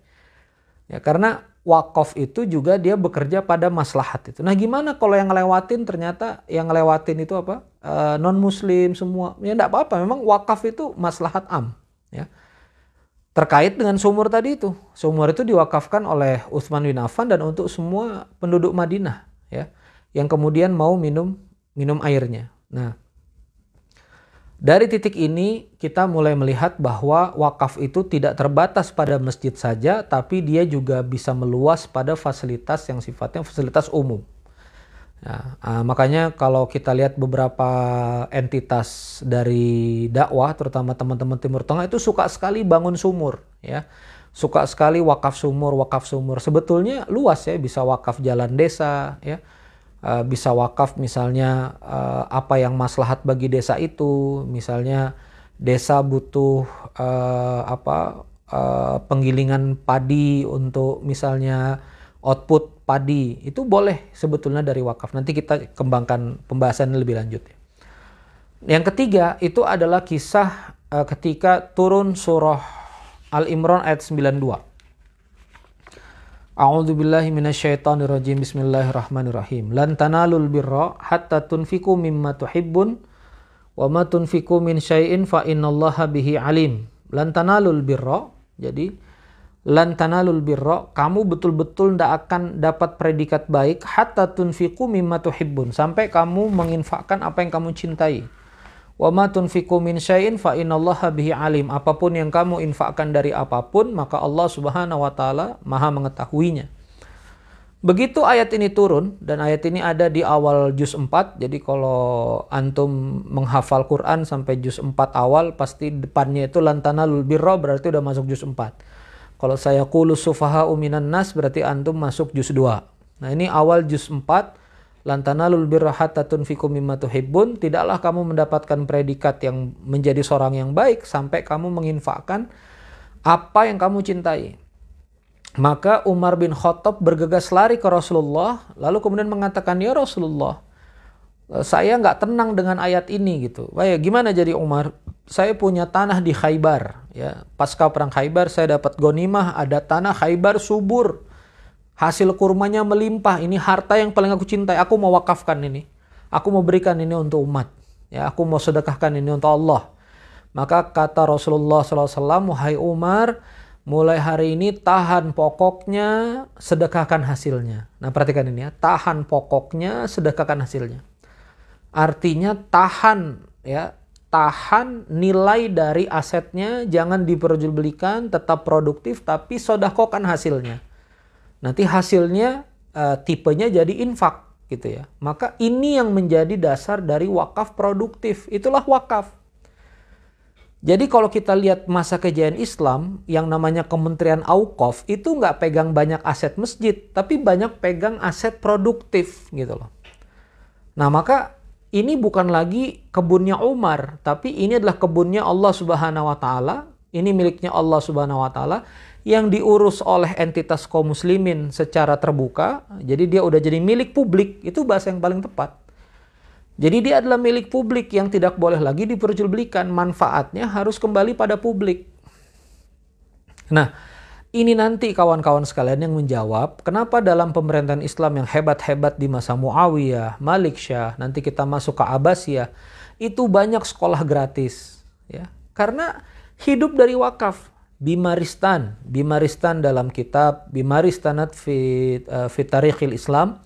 Ya, karena wakaf itu juga dia bekerja pada maslahat itu. Nah, gimana kalau yang ngelewatin ternyata yang ngelewatin itu apa? E, eh, non muslim semua. Ya enggak apa-apa, memang wakaf itu maslahat am, ya. Terkait dengan sumur tadi itu. Sumur itu diwakafkan oleh Utsman bin Affan dan untuk semua penduduk Madinah, ya. Yang kemudian mau minum minum airnya. Nah, dari titik ini kita mulai melihat bahwa wakaf itu tidak terbatas pada masjid saja, tapi dia juga bisa meluas pada fasilitas yang sifatnya fasilitas umum. Uh, makanya kalau kita lihat beberapa entitas dari dakwah, terutama teman-teman Timur Tengah itu suka sekali bangun sumur, ya, suka sekali wakaf sumur, wakaf sumur. Sebetulnya luas ya, bisa wakaf jalan desa, ya, uh, bisa wakaf misalnya uh, apa yang maslahat bagi desa itu. Misalnya desa butuh uh, apa uh, penggilingan padi untuk misalnya output padi. Itu boleh sebetulnya dari wakaf. Nanti kita kembangkan pembahasan lebih lanjut. Ya. yang ketiga itu adalah kisah uh, ketika turun surah Al Imran ayat 92 A'udzu billahi minasyaitonir rajim. Bismillahirrahmanirrahim. Lan tanalul birra hatta tunfiqu mimma tuhibbun wa ma tunfiqu min syai'in fa innallaha bihi alim. Lan tanalul birra. Jadi lan tanalul birra, kamu betul-betul tidak akan dapat predikat baik hatta tunfiqu mimma tuhibbun sampai kamu menginfakkan apa yang kamu cintai. Wa ma tunfiqu min syai'in fa innallaha bihi alim. Apa pun yang kamu infakkan dari apa pun, maka Allah Subhanahu wa taala Maha mengetahuinya. Begitu ayat ini turun dan ayat ini ada di awal juz 4. Jadi kalau antum menghafal Quran sampai juz 4 awal pasti depannya itu lantana birra berarti udah masuk juz 4. Kalau saya qulu sufaha uminan nas berarti antum masuk juz 2. Nah, ini awal juz 4 lantanalul birra hatta tunfiqu mimma tuhibbun tidaklah kamu mendapatkan predikat yang menjadi seorang yang baik sampai kamu menginfakkan apa yang kamu cintai maka Umar bin Khattab bergegas lari ke Rasulullah lalu kemudian mengatakan ya Rasulullah saya nggak tenang dengan ayat ini gitu. Baik, gimana jadi Umar? Saya punya tanah di Khaybar ya. Pasca perang Khaybar saya dapat gonimah ada tanah Khaybar subur hasil kurmanya melimpah. Ini harta yang paling aku cintai. Aku mau wakafkan ini. Aku mau berikan ini untuk umat. Ya, aku mau sedekahkan ini untuk Allah. Maka kata Rasulullah SAW, Wahai Umar, mulai hari ini tahan pokoknya, sedekahkan hasilnya. Nah perhatikan ini ya, tahan pokoknya, sedekahkan hasilnya. Artinya tahan ya, tahan nilai dari asetnya, jangan diperjualbelikan, tetap produktif, tapi sodakokan hasilnya. Nanti hasilnya uh, tipenya jadi infak gitu ya. Maka ini yang menjadi dasar dari wakaf produktif. Itulah wakaf. Jadi kalau kita lihat masa kejayaan Islam yang namanya Kementerian Auqaf itu nggak pegang banyak aset masjid, tapi banyak pegang aset produktif gitu loh. Nah maka ini bukan lagi kebunnya Umar, tapi ini adalah kebunnya Allah Subhanahu Wa Taala. Ini miliknya Allah Subhanahu Wa Taala yang diurus oleh entitas kaum muslimin secara terbuka, jadi dia udah jadi milik publik, itu bahasa yang paling tepat. Jadi dia adalah milik publik yang tidak boleh lagi diperjualbelikan, manfaatnya harus kembali pada publik. Nah, ini nanti kawan-kawan sekalian yang menjawab kenapa dalam pemerintahan Islam yang hebat-hebat di masa Muawiyah, Malik Syah, nanti kita masuk ke Abbasiyah, itu banyak sekolah gratis, ya. Karena hidup dari wakaf. Bimaristan. Bimaristan dalam kitab Bimaristanat fi, uh, Islam.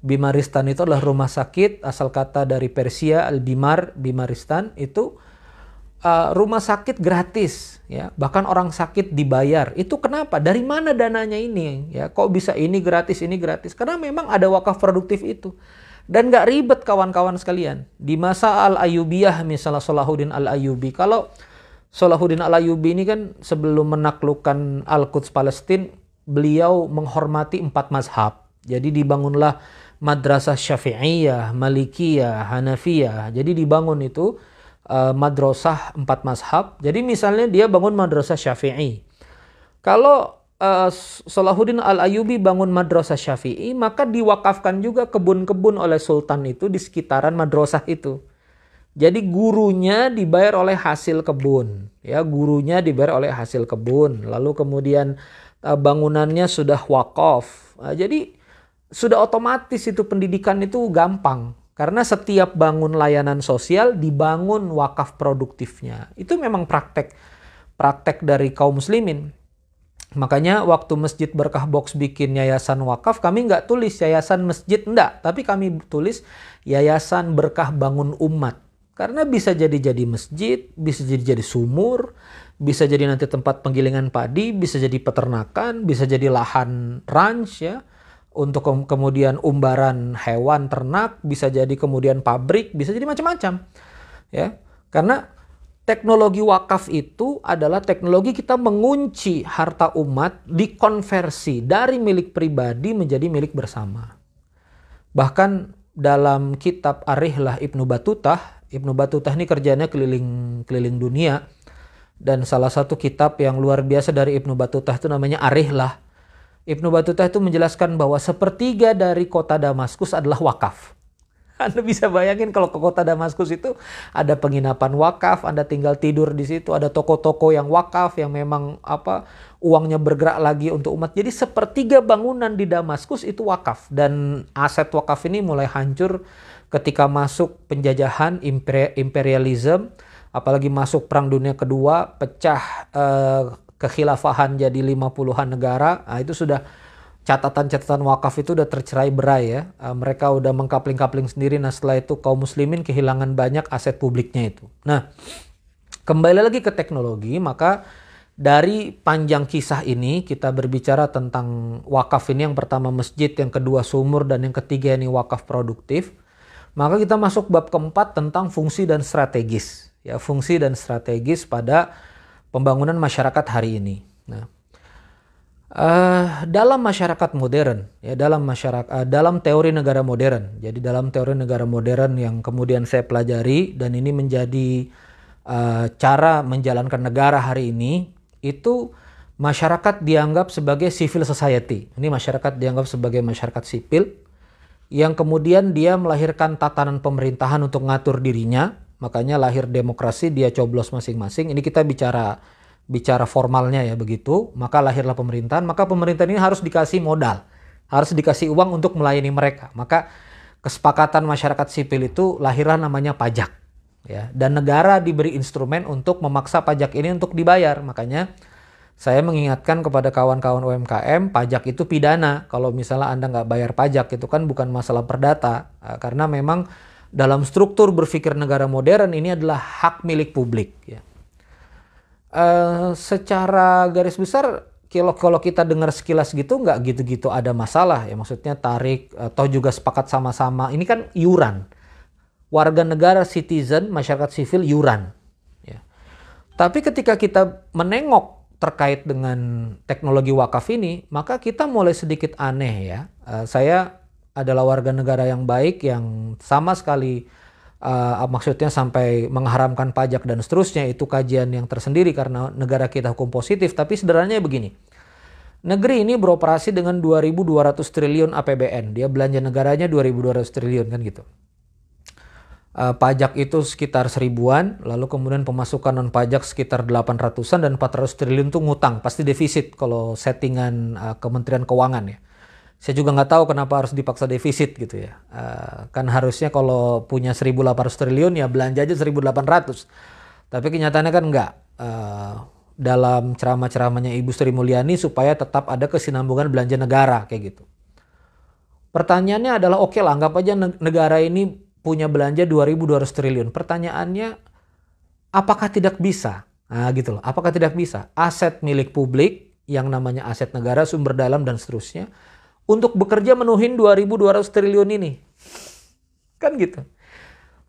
Bimaristan itu adalah rumah sakit asal kata dari Persia Al-Bimar Bimaristan. Itu uh, rumah sakit gratis ya. Bahkan orang sakit dibayar. Itu kenapa? Dari mana dananya ini? Ya kok bisa ini gratis ini gratis? Karena memang ada wakaf produktif itu. Dan gak ribet kawan-kawan sekalian. Di masa Al Ayubiyah misalnya Salahuddin Al Ayubi kalau Salahuddin Al-Ayyubi ini kan sebelum menaklukkan Al-Quds Palestina, beliau menghormati empat mazhab. Jadi dibangunlah madrasah Syafi'iyah, Malikiyah, Hanafiyah. Jadi dibangun itu uh, madrasah empat mazhab. Jadi misalnya dia bangun madrasah Syafi'i. Kalau uh, Salahuddin Al-Ayyubi bangun madrasah Syafi'i, maka diwakafkan juga kebun-kebun oleh sultan itu di sekitaran madrasah itu. Jadi gurunya dibayar oleh hasil kebun, ya gurunya dibayar oleh hasil kebun. Lalu kemudian uh, bangunannya sudah wakaf. Uh, jadi sudah otomatis itu pendidikan itu gampang karena setiap bangun layanan sosial dibangun wakaf produktifnya. Itu memang praktek praktek dari kaum muslimin. Makanya waktu Masjid Berkah Box bikin yayasan wakaf, kami nggak tulis yayasan masjid, enggak. Tapi kami tulis yayasan berkah bangun umat. Karena bisa jadi jadi masjid, bisa jadi jadi sumur, bisa jadi nanti tempat penggilingan padi, bisa jadi peternakan, bisa jadi lahan ranch ya untuk kemudian umbaran hewan ternak, bisa jadi kemudian pabrik, bisa jadi macam-macam. Ya. Karena teknologi wakaf itu adalah teknologi kita mengunci harta umat dikonversi dari milik pribadi menjadi milik bersama. Bahkan dalam kitab Arihlah Ibnu Batutah Ibnu Battuta ini kerjanya keliling keliling dunia dan salah satu kitab yang luar biasa dari Ibnu Battuta itu namanya Arihlah. Ibnu Battuta itu menjelaskan bahwa sepertiga dari kota Damaskus adalah wakaf. Anda bisa bayangin kalau ke kota Damaskus itu ada penginapan wakaf, Anda tinggal tidur di situ, ada toko-toko yang wakaf yang memang apa uangnya bergerak lagi untuk umat. Jadi sepertiga bangunan di Damaskus itu wakaf dan aset wakaf ini mulai hancur ketika masuk penjajahan imperialisme apalagi masuk perang dunia kedua pecah eh, kekhilafahan jadi 50-an negara nah, itu sudah catatan-catatan wakaf itu udah tercerai berai ya. Uh, mereka udah mengkapling-kapling sendiri. Nah setelah itu kaum muslimin kehilangan banyak aset publiknya itu. Nah kembali lagi ke teknologi maka dari panjang kisah ini kita berbicara tentang wakaf ini. Yang pertama masjid yang kedua sumur dan yang ketiga ini wakaf produktif maka kita masuk bab keempat tentang fungsi dan strategis. Ya, fungsi dan strategis pada pembangunan masyarakat hari ini. Nah, Uh, dalam masyarakat modern, ya dalam masyarakat, uh, dalam teori negara modern. Jadi dalam teori negara modern yang kemudian saya pelajari dan ini menjadi uh, cara menjalankan negara hari ini, itu masyarakat dianggap sebagai civil society. Ini masyarakat dianggap sebagai masyarakat sipil yang kemudian dia melahirkan tatanan pemerintahan untuk ngatur dirinya. Makanya lahir demokrasi, dia coblos masing-masing. Ini kita bicara bicara formalnya ya begitu, maka lahirlah pemerintahan, maka pemerintahan ini harus dikasih modal, harus dikasih uang untuk melayani mereka. Maka kesepakatan masyarakat sipil itu lahirlah namanya pajak. Ya, dan negara diberi instrumen untuk memaksa pajak ini untuk dibayar. Makanya saya mengingatkan kepada kawan-kawan UMKM, pajak itu pidana. Kalau misalnya Anda nggak bayar pajak, itu kan bukan masalah perdata. Karena memang dalam struktur berpikir negara modern ini adalah hak milik publik. Ya. Uh, secara garis besar kalau kita dengar sekilas gitu nggak gitu-gitu ada masalah ya maksudnya tarik atau juga sepakat sama-sama ini kan iuran warga negara citizen masyarakat sipil iuran ya tapi ketika kita menengok terkait dengan teknologi wakaf ini maka kita mulai sedikit aneh ya. Uh, saya adalah warga negara yang baik yang sama sekali uh, maksudnya sampai mengharamkan pajak dan seterusnya itu kajian yang tersendiri karena negara kita hukum positif. Tapi sederhananya begini negeri ini beroperasi dengan 2.200 triliun APBN dia belanja negaranya 2.200 triliun kan gitu uh, pajak itu sekitar seribuan lalu kemudian pemasukan non pajak sekitar 800an dan 400 triliun itu ngutang pasti defisit kalau settingan uh, Kementerian Keuangan ya saya juga nggak tahu kenapa harus dipaksa defisit gitu ya. Uh, kan harusnya kalau punya 1.800 triliun ya belanja aja 1.800. Tapi kenyataannya kan enggak. Uh, dalam ceramah-ceramahnya Ibu Sri Mulyani supaya tetap ada kesinambungan belanja negara kayak gitu. Pertanyaannya adalah oke okay lah anggap aja negara ini punya belanja 2.200 triliun. Pertanyaannya apakah tidak bisa? Nah gitu loh. Apakah tidak bisa? Aset milik publik yang namanya aset negara, sumber dalam dan seterusnya untuk bekerja menuhin 2.200 triliun ini. Kan gitu.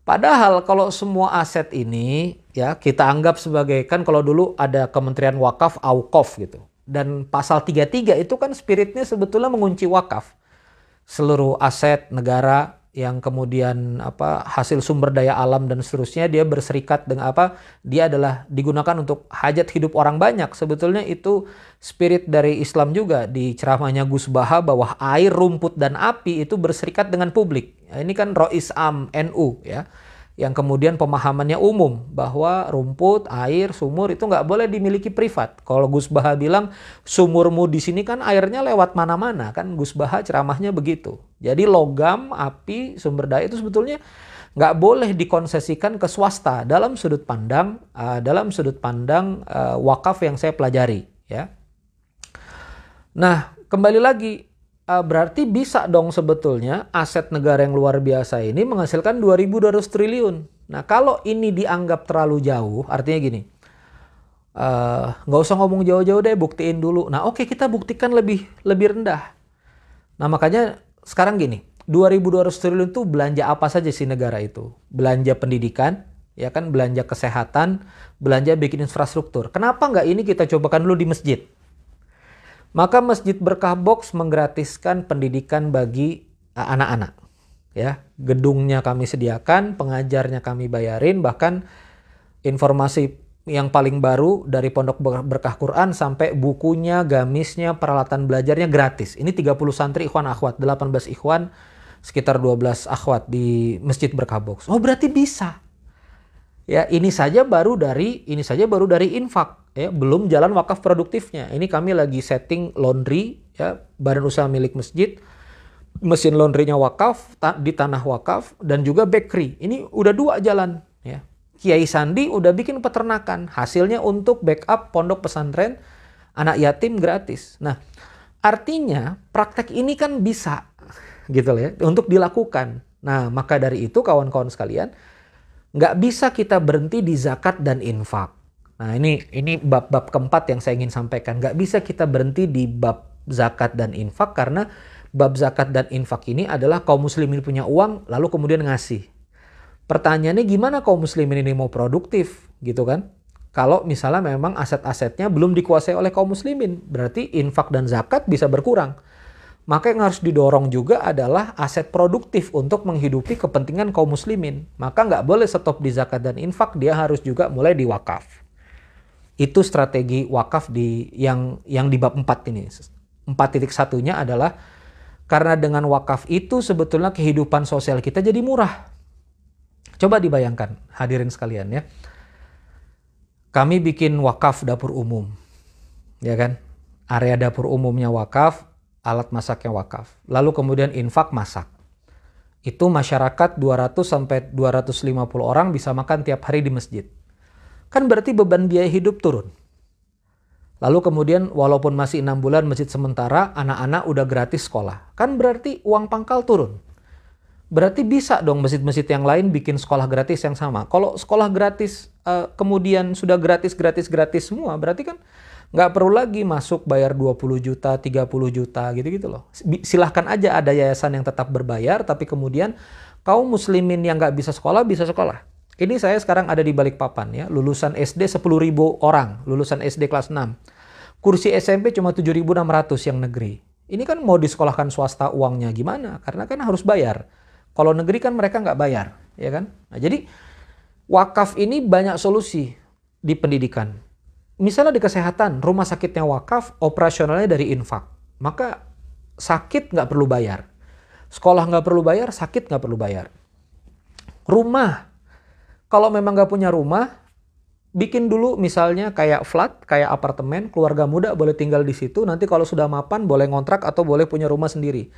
Padahal kalau semua aset ini ya kita anggap sebagai kan kalau dulu ada Kementerian Wakaf Aukof gitu. Dan pasal 33 itu kan spiritnya sebetulnya mengunci wakaf. Seluruh aset negara yang kemudian apa hasil sumber daya alam dan seterusnya dia berserikat dengan apa dia adalah digunakan untuk hajat hidup orang banyak. Sebetulnya itu spirit dari Islam juga. Di ceramahnya Gus Baha bahwa air rumput dan api itu berserikat dengan publik. Ini kan Rois Am NU ya yang kemudian pemahamannya umum bahwa rumput, air, sumur itu nggak boleh dimiliki privat. Kalau Gus Baha bilang sumurmu di sini kan airnya lewat mana-mana kan Gus Baha ceramahnya begitu. Jadi logam, api, sumber daya itu sebetulnya nggak boleh dikonsesikan ke swasta dalam sudut pandang uh, dalam sudut pandang uh, wakaf yang saya pelajari ya. Nah kembali lagi uh, berarti bisa dong sebetulnya aset negara yang luar biasa ini menghasilkan 2.200 triliun. Nah kalau ini dianggap terlalu jauh, artinya gini, eh, nggak uh, usah ngomong jauh-jauh deh, buktiin dulu. Nah oke okay, kita buktikan lebih lebih rendah. Nah makanya sekarang gini, 2.200 triliun itu belanja apa saja sih negara itu? Belanja pendidikan, ya kan, belanja kesehatan, belanja bikin infrastruktur. Kenapa nggak ini kita cobakan dulu di masjid? Maka Masjid Berkah Box menggratiskan pendidikan bagi uh, anak-anak. Ya, gedungnya kami sediakan, pengajarnya kami bayarin, bahkan informasi yang paling baru dari Pondok Berkah Quran sampai bukunya, gamisnya, peralatan belajarnya gratis. Ini 30 santri ikhwan akhwat, 18 ikhwan, sekitar 12 akhwat di Masjid Berkah Box. Oh, berarti bisa. Ya, ini saja baru dari ini saja baru dari infak ya, belum jalan wakaf produktifnya. Ini kami lagi setting laundry ya, badan usaha milik masjid. Mesin laundrynya wakaf ta di tanah wakaf dan juga bakery. Ini udah dua jalan ya. Kiai Sandi udah bikin peternakan, hasilnya untuk backup pondok pesantren anak yatim gratis. Nah, artinya praktek ini kan bisa gitu ya untuk dilakukan. Nah, maka dari itu kawan-kawan sekalian, nggak bisa kita berhenti di zakat dan infak. Nah ini ini bab-bab keempat yang saya ingin sampaikan. Nggak bisa kita berhenti di bab zakat dan infak karena bab zakat dan infak ini adalah kaum muslimin punya uang lalu kemudian ngasih. Pertanyaannya gimana kaum muslimin ini mau produktif gitu kan? kalau misalnya memang aset-asetnya belum dikuasai oleh kaum muslimin. Berarti infak dan zakat bisa berkurang. Maka yang harus didorong juga adalah aset produktif untuk menghidupi kepentingan kaum muslimin. Maka nggak boleh stop di zakat dan infak, dia harus juga mulai di wakaf. Itu strategi wakaf di yang yang di bab 4 ini. 4.1-nya adalah karena dengan wakaf itu sebetulnya kehidupan sosial kita jadi murah. Coba dibayangkan hadirin sekalian ya. Kami bikin wakaf dapur umum. Ya kan? Area dapur umumnya wakaf, alat masaknya wakaf. Lalu kemudian infak masak. Itu masyarakat 200 sampai 250 orang bisa makan tiap hari di masjid. Kan berarti beban biaya hidup turun. Lalu kemudian walaupun masih enam bulan masjid sementara, anak-anak udah gratis sekolah. Kan berarti uang pangkal turun. Berarti bisa dong masjid-masjid yang lain bikin sekolah gratis yang sama. Kalau sekolah gratis uh, kemudian sudah gratis, gratis, gratis semua, berarti kan nggak perlu lagi masuk bayar 20 juta, 30 juta gitu-gitu loh. Silahkan aja ada yayasan yang tetap berbayar, tapi kemudian kaum muslimin yang nggak bisa sekolah, bisa sekolah. Ini saya sekarang ada di balik papan ya, lulusan SD 10.000 orang, lulusan SD kelas 6. Kursi SMP cuma 7.600 yang negeri. Ini kan mau disekolahkan swasta uangnya gimana? Karena kan harus bayar. Kalau negeri kan mereka nggak bayar, ya kan? Nah, jadi wakaf ini banyak solusi di pendidikan. Misalnya di kesehatan, rumah sakitnya wakaf, operasionalnya dari infak. Maka sakit nggak perlu bayar. Sekolah nggak perlu bayar, sakit nggak perlu bayar. Rumah kalau memang nggak punya rumah, bikin dulu misalnya kayak flat, kayak apartemen, keluarga muda boleh tinggal di situ. Nanti kalau sudah mapan boleh ngontrak atau boleh punya rumah sendiri.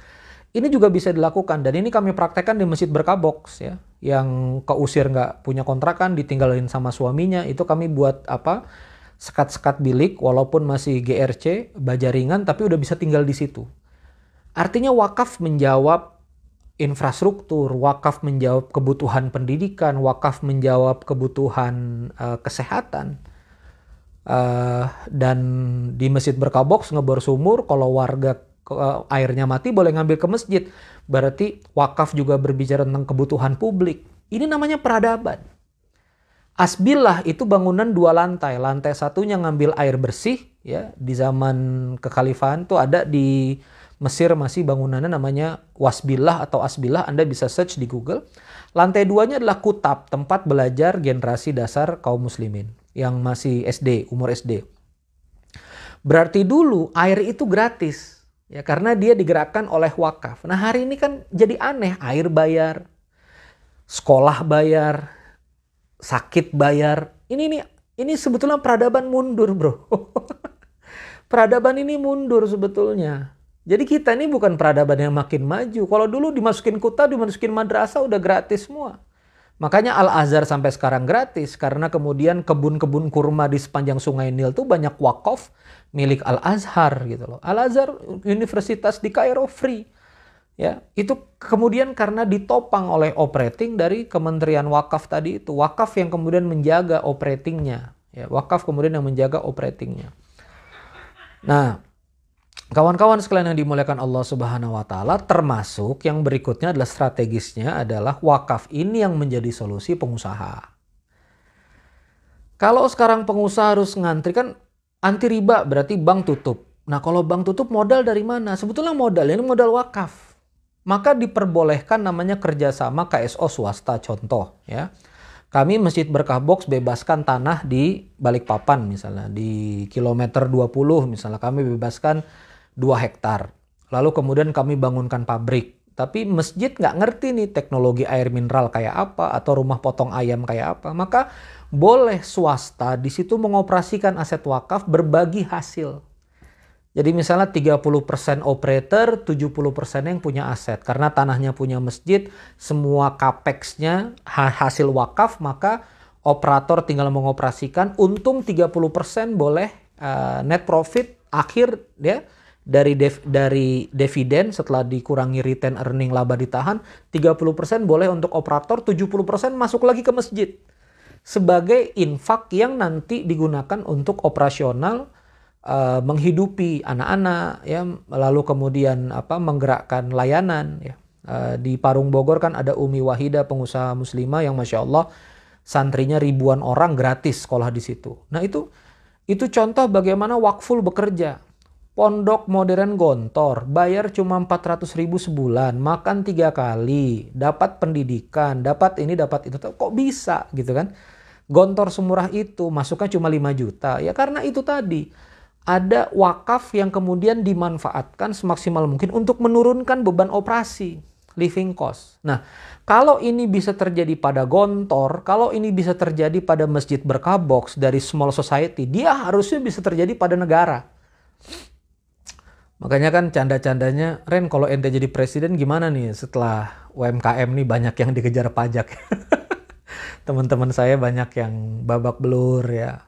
Ini juga bisa dilakukan dan ini kami praktekkan di Masjid Berkabox ya. Yang keusir nggak punya kontrakan ditinggalin sama suaminya itu kami buat apa? Sekat-sekat bilik walaupun masih GRC, baja ringan tapi udah bisa tinggal di situ. Artinya wakaf menjawab infrastruktur, wakaf menjawab kebutuhan pendidikan, wakaf menjawab kebutuhan uh, kesehatan. Uh, dan di masjid berkaboks ngebor sumur, kalau warga uh, airnya mati boleh ngambil ke masjid. Berarti wakaf juga berbicara tentang kebutuhan publik. Ini namanya peradaban. Asbillah itu bangunan dua lantai. Lantai satunya ngambil air bersih ya di zaman kekhalifahan tuh ada di Mesir masih bangunannya namanya Wasbillah atau Asbillah. Anda bisa search di Google. Lantai duanya adalah kutab, tempat belajar generasi dasar kaum muslimin yang masih SD, umur SD. Berarti dulu air itu gratis. Ya, karena dia digerakkan oleh wakaf. Nah hari ini kan jadi aneh, air bayar, sekolah bayar, sakit bayar. Ini ini ini sebetulnya peradaban mundur, bro. peradaban ini mundur sebetulnya. Jadi kita ini bukan peradaban yang makin maju. Kalau dulu dimasukin kota, dimasukin madrasah udah gratis semua. Makanya Al-Azhar sampai sekarang gratis karena kemudian kebun-kebun kurma di sepanjang Sungai Nil tuh banyak wakaf milik Al-Azhar gitu loh. Al-Azhar universitas di Kairo free. Ya, itu kemudian karena ditopang oleh operating dari Kementerian Wakaf tadi itu. Wakaf yang kemudian menjaga operatingnya. Ya, wakaf kemudian yang menjaga operatingnya. Nah, Kawan-kawan sekalian yang dimuliakan Allah Subhanahu wa taala, termasuk yang berikutnya adalah strategisnya adalah wakaf ini yang menjadi solusi pengusaha. Kalau sekarang pengusaha harus ngantri kan anti riba berarti bank tutup. Nah, kalau bank tutup modal dari mana? Sebetulnya modal ini modal wakaf. Maka diperbolehkan namanya kerjasama KSO swasta contoh ya. Kami Masjid Berkah Box bebaskan tanah di Balikpapan misalnya di kilometer 20 misalnya kami bebaskan 2 hektar. Lalu kemudian kami bangunkan pabrik. Tapi masjid nggak ngerti nih teknologi air mineral kayak apa atau rumah potong ayam kayak apa. Maka boleh swasta di situ mengoperasikan aset wakaf berbagi hasil. Jadi misalnya 30% operator, 70% yang punya aset. Karena tanahnya punya masjid, semua capex-nya hasil wakaf, maka operator tinggal mengoperasikan. Untung 30% boleh uh, net profit akhir ya dari dev, dari dividen setelah dikurangi return earning laba ditahan 30% boleh untuk operator 70% masuk lagi ke masjid sebagai infak yang nanti digunakan untuk operasional uh, menghidupi anak-anak ya lalu kemudian apa menggerakkan layanan ya uh, di Parung Bogor kan ada Umi Wahida pengusaha muslimah yang masya Allah santrinya ribuan orang gratis sekolah di situ. Nah itu itu contoh bagaimana wakful bekerja. Pondok modern Gontor bayar cuma 400 ribu sebulan, makan tiga kali, dapat pendidikan, dapat ini, dapat itu. Kok bisa gitu kan? Gontor semurah itu masuknya cuma 5 juta. Ya karena itu tadi ada wakaf yang kemudian dimanfaatkan semaksimal mungkin untuk menurunkan beban operasi living cost. Nah, kalau ini bisa terjadi pada Gontor, kalau ini bisa terjadi pada masjid berkah box dari small society, dia harusnya bisa terjadi pada negara. Makanya kan canda-candanya, Ren kalau ente jadi presiden gimana nih setelah UMKM nih banyak yang dikejar pajak. Teman-teman saya banyak yang babak belur ya.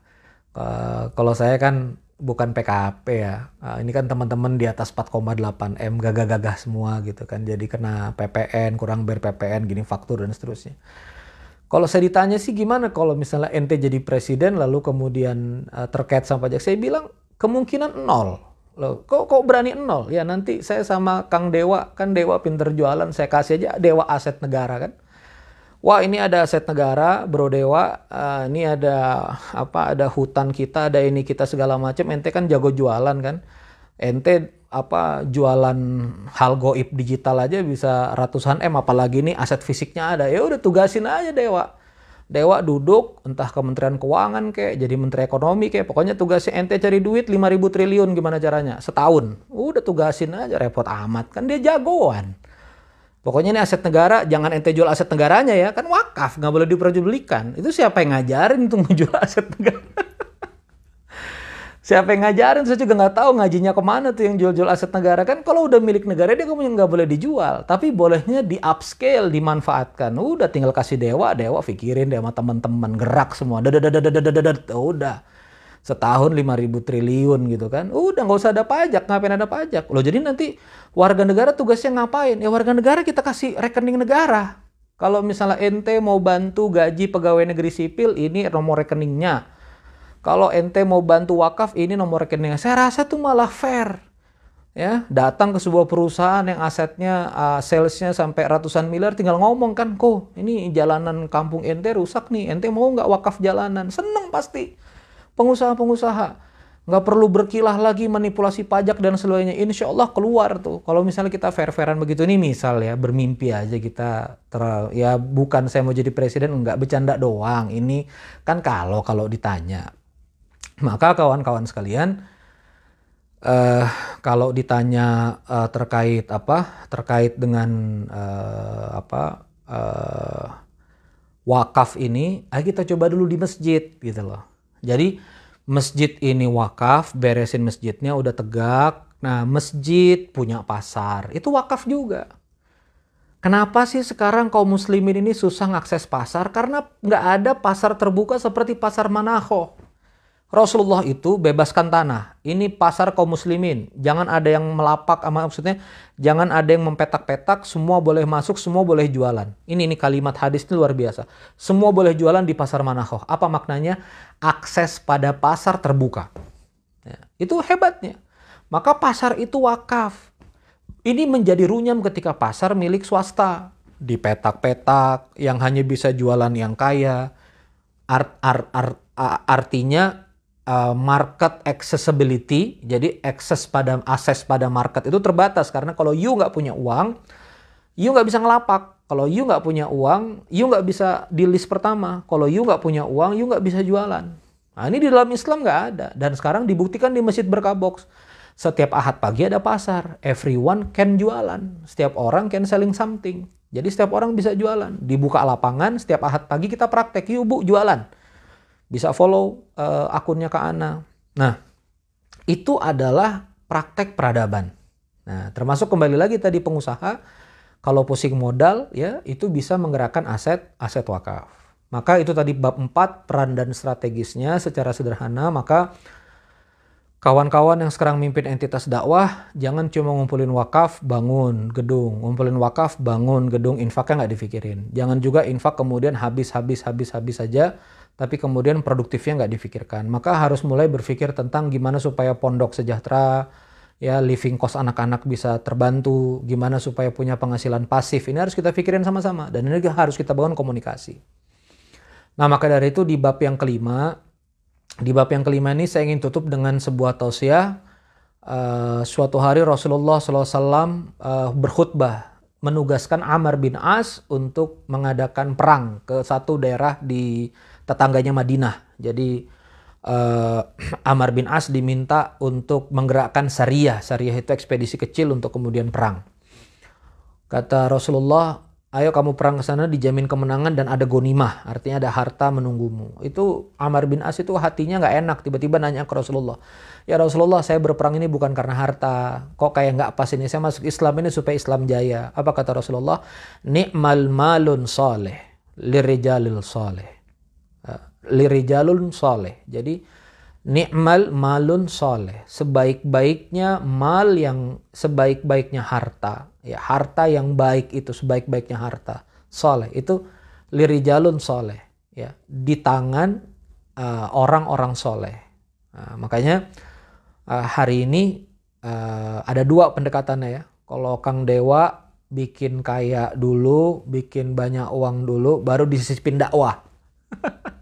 Uh, kalau saya kan bukan PKP ya. Uh, ini kan teman-teman di atas 4,8 M gagah-gagah semua gitu kan. Jadi kena PPN, kurang bayar PPN, gini faktur dan seterusnya. Kalau saya ditanya sih gimana kalau misalnya ente jadi presiden lalu kemudian uh, terkait sama pajak, saya bilang kemungkinan nol. Loh, kok kok berani nol? Ya nanti saya sama Kang Dewa, kan Dewa pinter jualan, saya kasih aja Dewa aset negara kan wah ini ada aset negara bro dewa. Uh, ini ada apa ada hutan kita ada ini kita segala macam ente kan jago jualan kan? Ente apa jualan hal goib digital aja bisa ratusan m apalagi ini aset fisiknya ada. Ya udah tugasin aja dewa. Dewa duduk entah kementerian keuangan kayak jadi menteri ekonomi kayak pokoknya tugasnya ente cari duit 5000 triliun gimana caranya? Setahun. Udah tugasin aja repot amat. Kan dia jagoan Pokoknya ini aset negara, jangan ente jual aset negaranya ya. Kan wakaf, nggak boleh diperjualbelikan. Itu siapa yang ngajarin untuk menjual aset negara? siapa yang ngajarin? Saya juga nggak tahu ngajinya ke mana tuh yang jual-jual aset negara. Kan kalau udah milik negara, dia kemudian nggak boleh dijual. Tapi bolehnya di upscale, dimanfaatkan. Udah tinggal kasih dewa, dewa pikirin dia sama teman-teman. Gerak semua. Udah setahun 5 ribu triliun gitu kan. Udah nggak usah ada pajak, ngapain ada pajak. Loh jadi nanti warga negara tugasnya ngapain? Ya warga negara kita kasih rekening negara. Kalau misalnya ente mau bantu gaji pegawai negeri sipil, ini nomor rekeningnya. Kalau ente mau bantu wakaf, ini nomor rekeningnya. Saya rasa tuh malah fair. Ya, datang ke sebuah perusahaan yang asetnya uh, salesnya sampai ratusan miliar tinggal ngomong kan, kok ini jalanan kampung ente rusak nih, ente mau nggak wakaf jalanan? Seneng pasti pengusaha-pengusaha. Nggak perlu berkilah lagi manipulasi pajak dan sebagainya. Insya Allah keluar tuh. Kalau misalnya kita fair-fairan begitu nih misal ya bermimpi aja kita ter ya bukan saya mau jadi presiden nggak bercanda doang. Ini kan kalau kalau ditanya. Maka kawan-kawan sekalian uh, kalau ditanya uh, terkait apa terkait dengan uh, apa uh, wakaf ini ayo kita coba dulu di masjid gitu loh jadi masjid ini wakaf, beresin masjidnya udah tegak. Nah, masjid punya pasar, itu wakaf juga. Kenapa sih sekarang kaum muslimin ini susah ngakses pasar? Karena nggak ada pasar terbuka seperti pasar Manaho. Rasulullah itu bebaskan tanah. Ini pasar kaum muslimin. Jangan ada yang melapak maksudnya jangan ada yang mempetak-petak, semua boleh masuk, semua boleh jualan. Ini ini kalimat hadis ini luar biasa. Semua boleh jualan di pasar Manahoh. Apa maknanya? Akses pada pasar terbuka. Ya, itu hebatnya. Maka pasar itu wakaf. Ini menjadi runyam ketika pasar milik swasta. Dipetak-petak, yang hanya bisa jualan yang kaya. Art, art, art, artinya uh, market accessibility, jadi akses pada akses pada market itu terbatas karena kalau you nggak punya uang, you nggak bisa ngelapak. Kalau you nggak punya uang, you nggak bisa di list pertama. Kalau you nggak punya uang, you nggak bisa jualan. Nah ini di dalam Islam nggak ada dan sekarang dibuktikan di masjid berkabox. Setiap ahad pagi ada pasar, everyone can jualan. Setiap orang can selling something. Jadi setiap orang bisa jualan. Dibuka lapangan, setiap ahad pagi kita praktek, yuk bu jualan bisa follow uh, akunnya Kak Ana. Nah, itu adalah praktek peradaban. Nah, termasuk kembali lagi tadi pengusaha kalau pusing modal ya itu bisa menggerakkan aset aset wakaf. Maka itu tadi bab 4 peran dan strategisnya secara sederhana maka kawan-kawan yang sekarang mimpin entitas dakwah jangan cuma ngumpulin wakaf bangun gedung, ngumpulin wakaf bangun gedung infaknya nggak dipikirin. Jangan juga infak kemudian habis habis habis habis saja tapi kemudian produktifnya nggak difikirkan. Maka harus mulai berpikir tentang gimana supaya pondok sejahtera, ya living cost anak-anak bisa terbantu, gimana supaya punya penghasilan pasif. Ini harus kita pikirin sama-sama dan ini harus kita bangun komunikasi. Nah maka dari itu di bab yang kelima, di bab yang kelima ini saya ingin tutup dengan sebuah tausiah. Uh, suatu hari Rasulullah SAW uh, berkhutbah menugaskan Amr bin As untuk mengadakan perang ke satu daerah di tetangganya Madinah. Jadi uh, Amr bin As diminta untuk menggerakkan syariah. Syariah itu ekspedisi kecil untuk kemudian perang. Kata Rasulullah, ayo kamu perang ke sana dijamin kemenangan dan ada gonimah, artinya ada harta menunggumu. Itu Amr bin As itu hatinya nggak enak, tiba-tiba nanya ke Rasulullah, ya Rasulullah saya berperang ini bukan karena harta, kok kayak nggak pas ini, saya masuk Islam ini supaya Islam jaya. Apa kata Rasulullah? Ni'mal malun soleh, lirijalil soleh. Uh, lirijalun soleh. Jadi ni'mal malun soleh. Sebaik-baiknya mal yang sebaik-baiknya harta. Ya harta yang baik itu sebaik-baiknya harta. Soleh. Itu lirijalun soleh. Ya di tangan uh, orang-orang soleh. Nah, makanya uh, hari ini uh, ada dua pendekatannya ya. Kalau Kang Dewa bikin kaya dulu bikin banyak uang dulu baru disisipin dakwah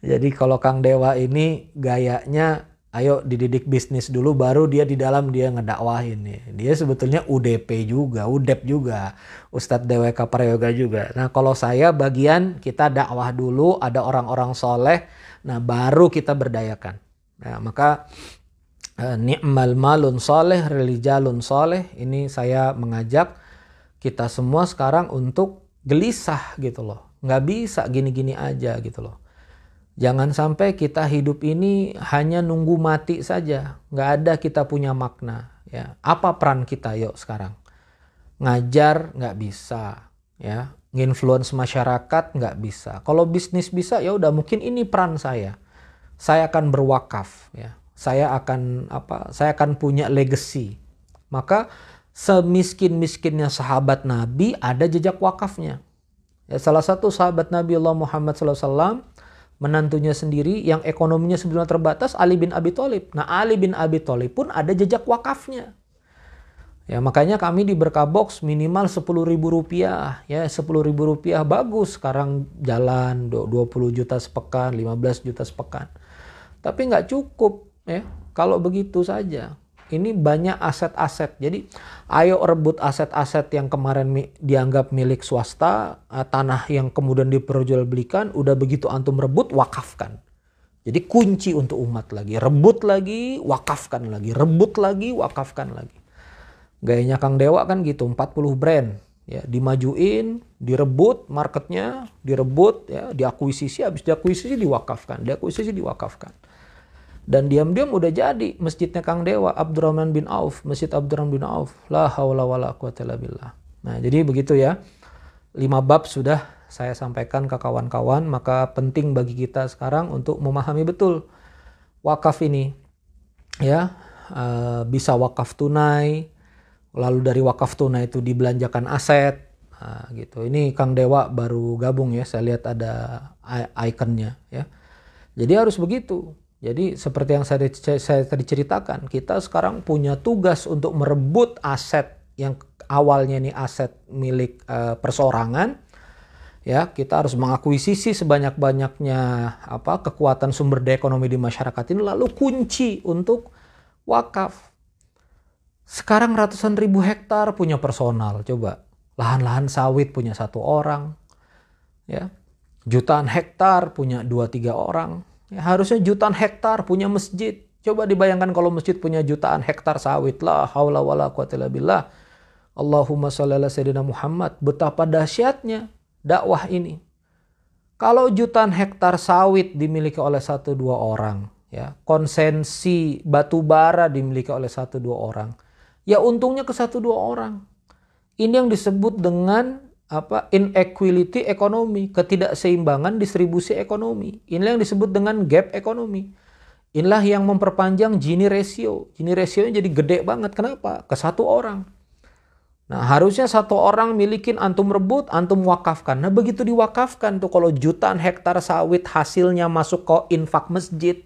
jadi kalau Kang Dewa ini gayanya ayo dididik bisnis dulu baru dia di dalam dia ngedakwahin nih. Dia sebetulnya UDP juga, UDEP juga, Ustadz DWK Prayoga juga. Nah kalau saya bagian kita dakwah dulu, ada orang-orang soleh, nah baru kita berdayakan. Nah maka eh, ni'mal malun soleh, relijalun soleh, ini saya mengajak kita semua sekarang untuk gelisah gitu loh. Nggak bisa gini-gini aja gitu loh Jangan sampai kita hidup ini hanya nunggu mati saja, nggak ada kita punya makna. Ya, apa peran kita yuk sekarang? Ngajar nggak bisa, ya, nginfluence masyarakat nggak bisa. Kalau bisnis bisa, ya udah mungkin ini peran saya. Saya akan berwakaf, ya. Saya akan apa? Saya akan punya legacy. Maka semiskin-miskinnya sahabat Nabi ada jejak wakafnya. Ya, salah satu sahabat Nabi Allah Muhammad SAW menantunya sendiri yang ekonominya sebetulnya terbatas Ali bin Abi Thalib. Nah Ali bin Abi Thalib pun ada jejak wakafnya. Ya makanya kami di Berkabox minimal 10 ribu rupiah. Ya 10 ribu rupiah bagus. Sekarang jalan 20 juta sepekan 15 juta sepekan. Tapi nggak cukup ya. Kalau begitu saja ini banyak aset-aset. Jadi ayo rebut aset-aset yang kemarin mi dianggap milik swasta, uh, tanah yang kemudian diperjualbelikan, udah begitu antum rebut, wakafkan. Jadi kunci untuk umat lagi, rebut lagi, wakafkan lagi, rebut lagi, wakafkan lagi. Gayanya Kang Dewa kan gitu, 40 brand ya dimajuin, direbut marketnya, direbut ya, diakuisisi, habis diakuisisi diwakafkan, diakuisisi diwakafkan. Dan diam-diam udah jadi masjidnya Kang Dewa, Abdurrahman bin Auf, Masjid Abdurrahman bin Auf. La haula wala quwata billah. Nah, jadi begitu ya. Lima bab sudah saya sampaikan ke kawan-kawan, maka penting bagi kita sekarang untuk memahami betul wakaf ini. Ya, uh, bisa wakaf tunai, lalu dari wakaf tunai itu dibelanjakan aset, nah, gitu. Ini Kang Dewa baru gabung ya, saya lihat ada ikonnya ya. Jadi harus begitu. Jadi seperti yang saya, saya tadi ceritakan, kita sekarang punya tugas untuk merebut aset yang awalnya ini aset milik uh, perseorangan. Ya, kita harus mengakuisisi sebanyak-banyaknya apa kekuatan sumber daya ekonomi di masyarakat ini lalu kunci untuk wakaf. Sekarang ratusan ribu hektar punya personal, coba. Lahan-lahan sawit punya satu orang. Ya. Jutaan hektar punya dua tiga orang Ya, harusnya jutaan hektar punya masjid. Coba dibayangkan kalau masjid punya jutaan hektar sawit. La haula wala quwata billah. Allahumma sholli ala sayyidina Muhammad. Betapa dahsyatnya dakwah ini. Kalau jutaan hektar sawit dimiliki oleh satu dua orang, ya konsensi batu bara dimiliki oleh satu dua orang, ya untungnya ke satu dua orang. Ini yang disebut dengan apa inequality ekonomi, ketidakseimbangan distribusi ekonomi. Inilah yang disebut dengan gap ekonomi. Inilah yang memperpanjang Gini ratio. Gini ratio jadi gede banget. Kenapa? Ke satu orang. Nah harusnya satu orang milikin antum rebut, antum wakafkan. Nah begitu diwakafkan tuh kalau jutaan hektar sawit hasilnya masuk ke infak masjid.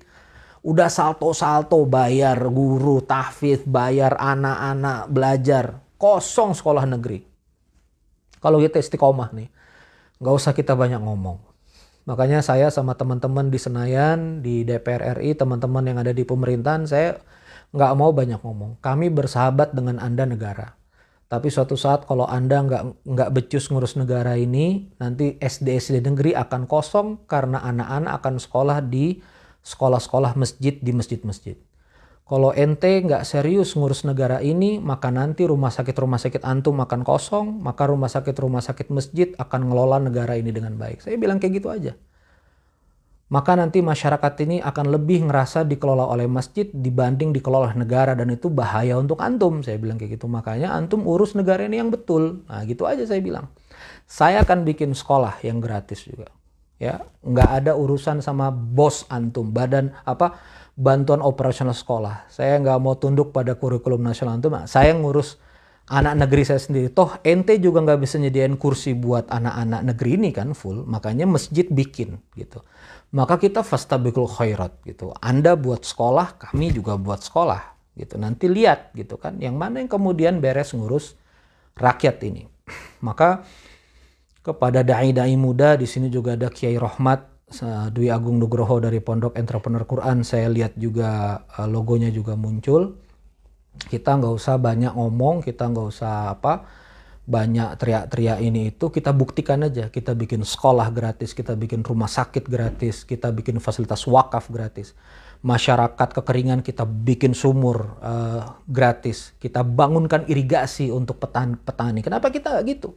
Udah salto-salto bayar guru, tahfidz, bayar anak-anak belajar. Kosong sekolah negeri. Kalau kita istiqomah nih, nggak usah kita banyak ngomong. Makanya saya sama teman-teman di Senayan, di DPR RI, teman-teman yang ada di pemerintahan, saya nggak mau banyak ngomong. Kami bersahabat dengan Anda negara. Tapi suatu saat kalau Anda nggak nggak becus ngurus negara ini, nanti SD-SD negeri akan kosong karena anak-anak akan sekolah di sekolah-sekolah masjid di masjid-masjid. Kalau ente nggak serius ngurus negara ini, maka nanti rumah sakit-rumah sakit antum akan kosong, maka rumah sakit-rumah sakit masjid akan ngelola negara ini dengan baik. Saya bilang kayak gitu aja. Maka nanti masyarakat ini akan lebih ngerasa dikelola oleh masjid dibanding dikelola negara dan itu bahaya untuk antum. Saya bilang kayak gitu. Makanya antum urus negara ini yang betul. Nah gitu aja saya bilang. Saya akan bikin sekolah yang gratis juga. Ya, nggak ada urusan sama bos antum, badan apa bantuan operasional sekolah. Saya nggak mau tunduk pada kurikulum nasional itu, saya ngurus anak negeri saya sendiri. Toh ente juga nggak bisa nyediain kursi buat anak-anak negeri ini kan full, makanya masjid bikin gitu. Maka kita fastabikul khairat gitu. Anda buat sekolah, kami juga buat sekolah gitu. Nanti lihat gitu kan, yang mana yang kemudian beres ngurus rakyat ini. Maka kepada dai-dai muda di sini juga ada Kiai Rohmat Dwi Agung Nugroho dari Pondok Entrepreneur Quran. Saya lihat juga uh, logonya juga muncul. Kita nggak usah banyak ngomong kita nggak usah apa banyak teriak-teriak ini itu. Kita buktikan aja kita bikin sekolah gratis kita bikin rumah sakit gratis kita bikin fasilitas wakaf gratis. Masyarakat kekeringan kita bikin sumur uh, gratis. Kita bangunkan irigasi untuk petani petani. Kenapa kita gitu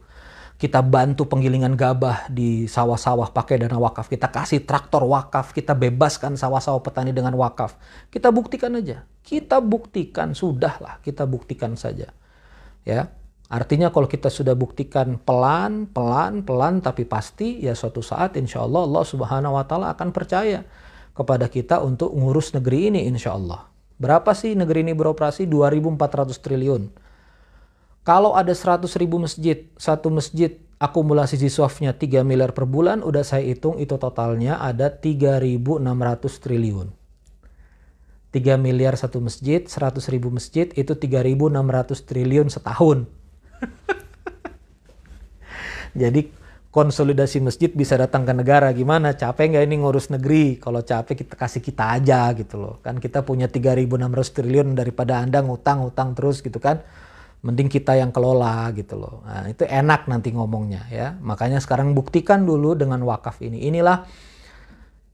kita bantu penggilingan gabah di sawah-sawah pakai dana wakaf, kita kasih traktor wakaf, kita bebaskan sawah-sawah petani dengan wakaf. Kita buktikan aja. Kita buktikan, sudahlah, kita buktikan saja. Ya. Artinya kalau kita sudah buktikan pelan, pelan, pelan tapi pasti ya suatu saat insya Allah Allah subhanahu wa ta'ala akan percaya kepada kita untuk ngurus negeri ini insya Allah. Berapa sih negeri ini beroperasi? 2.400 triliun kalau ada 100 ribu masjid, satu masjid akumulasi siswafnya 3 miliar per bulan, udah saya hitung itu totalnya ada 3.600 triliun. 3 miliar satu masjid, 100 ribu masjid, itu 3.600 triliun setahun. Jadi konsolidasi masjid bisa datang ke negara. Gimana? Capek nggak ini ngurus negeri? Kalau capek kita kasih kita aja gitu loh. Kan kita punya 3.600 triliun daripada anda ngutang ngutang terus gitu kan mending kita yang kelola gitu loh. Nah, itu enak nanti ngomongnya ya. Makanya sekarang buktikan dulu dengan wakaf ini. Inilah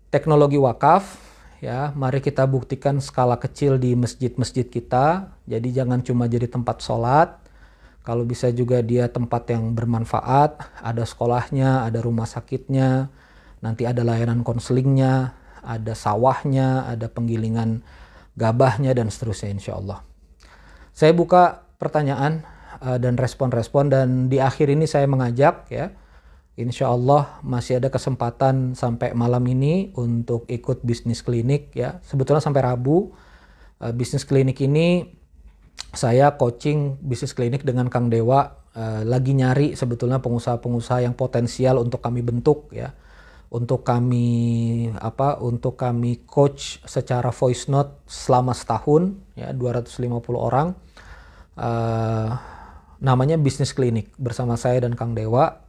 teknologi wakaf ya. Mari kita buktikan skala kecil di masjid-masjid kita. Jadi jangan cuma jadi tempat sholat. Kalau bisa juga dia tempat yang bermanfaat, ada sekolahnya, ada rumah sakitnya, nanti ada layanan konselingnya, ada sawahnya, ada penggilingan gabahnya dan seterusnya insya Allah. Saya buka pertanyaan uh, dan respon-respon dan di akhir ini saya mengajak ya Insya Allah masih ada kesempatan sampai malam ini untuk ikut bisnis klinik ya. Sebetulnya sampai Rabu uh, bisnis klinik ini saya coaching bisnis klinik dengan Kang Dewa uh, lagi nyari sebetulnya pengusaha-pengusaha yang potensial untuk kami bentuk ya. Untuk kami apa? Untuk kami coach secara voice note selama setahun ya 250 orang uh, namanya bisnis klinik bersama saya dan Kang Dewa.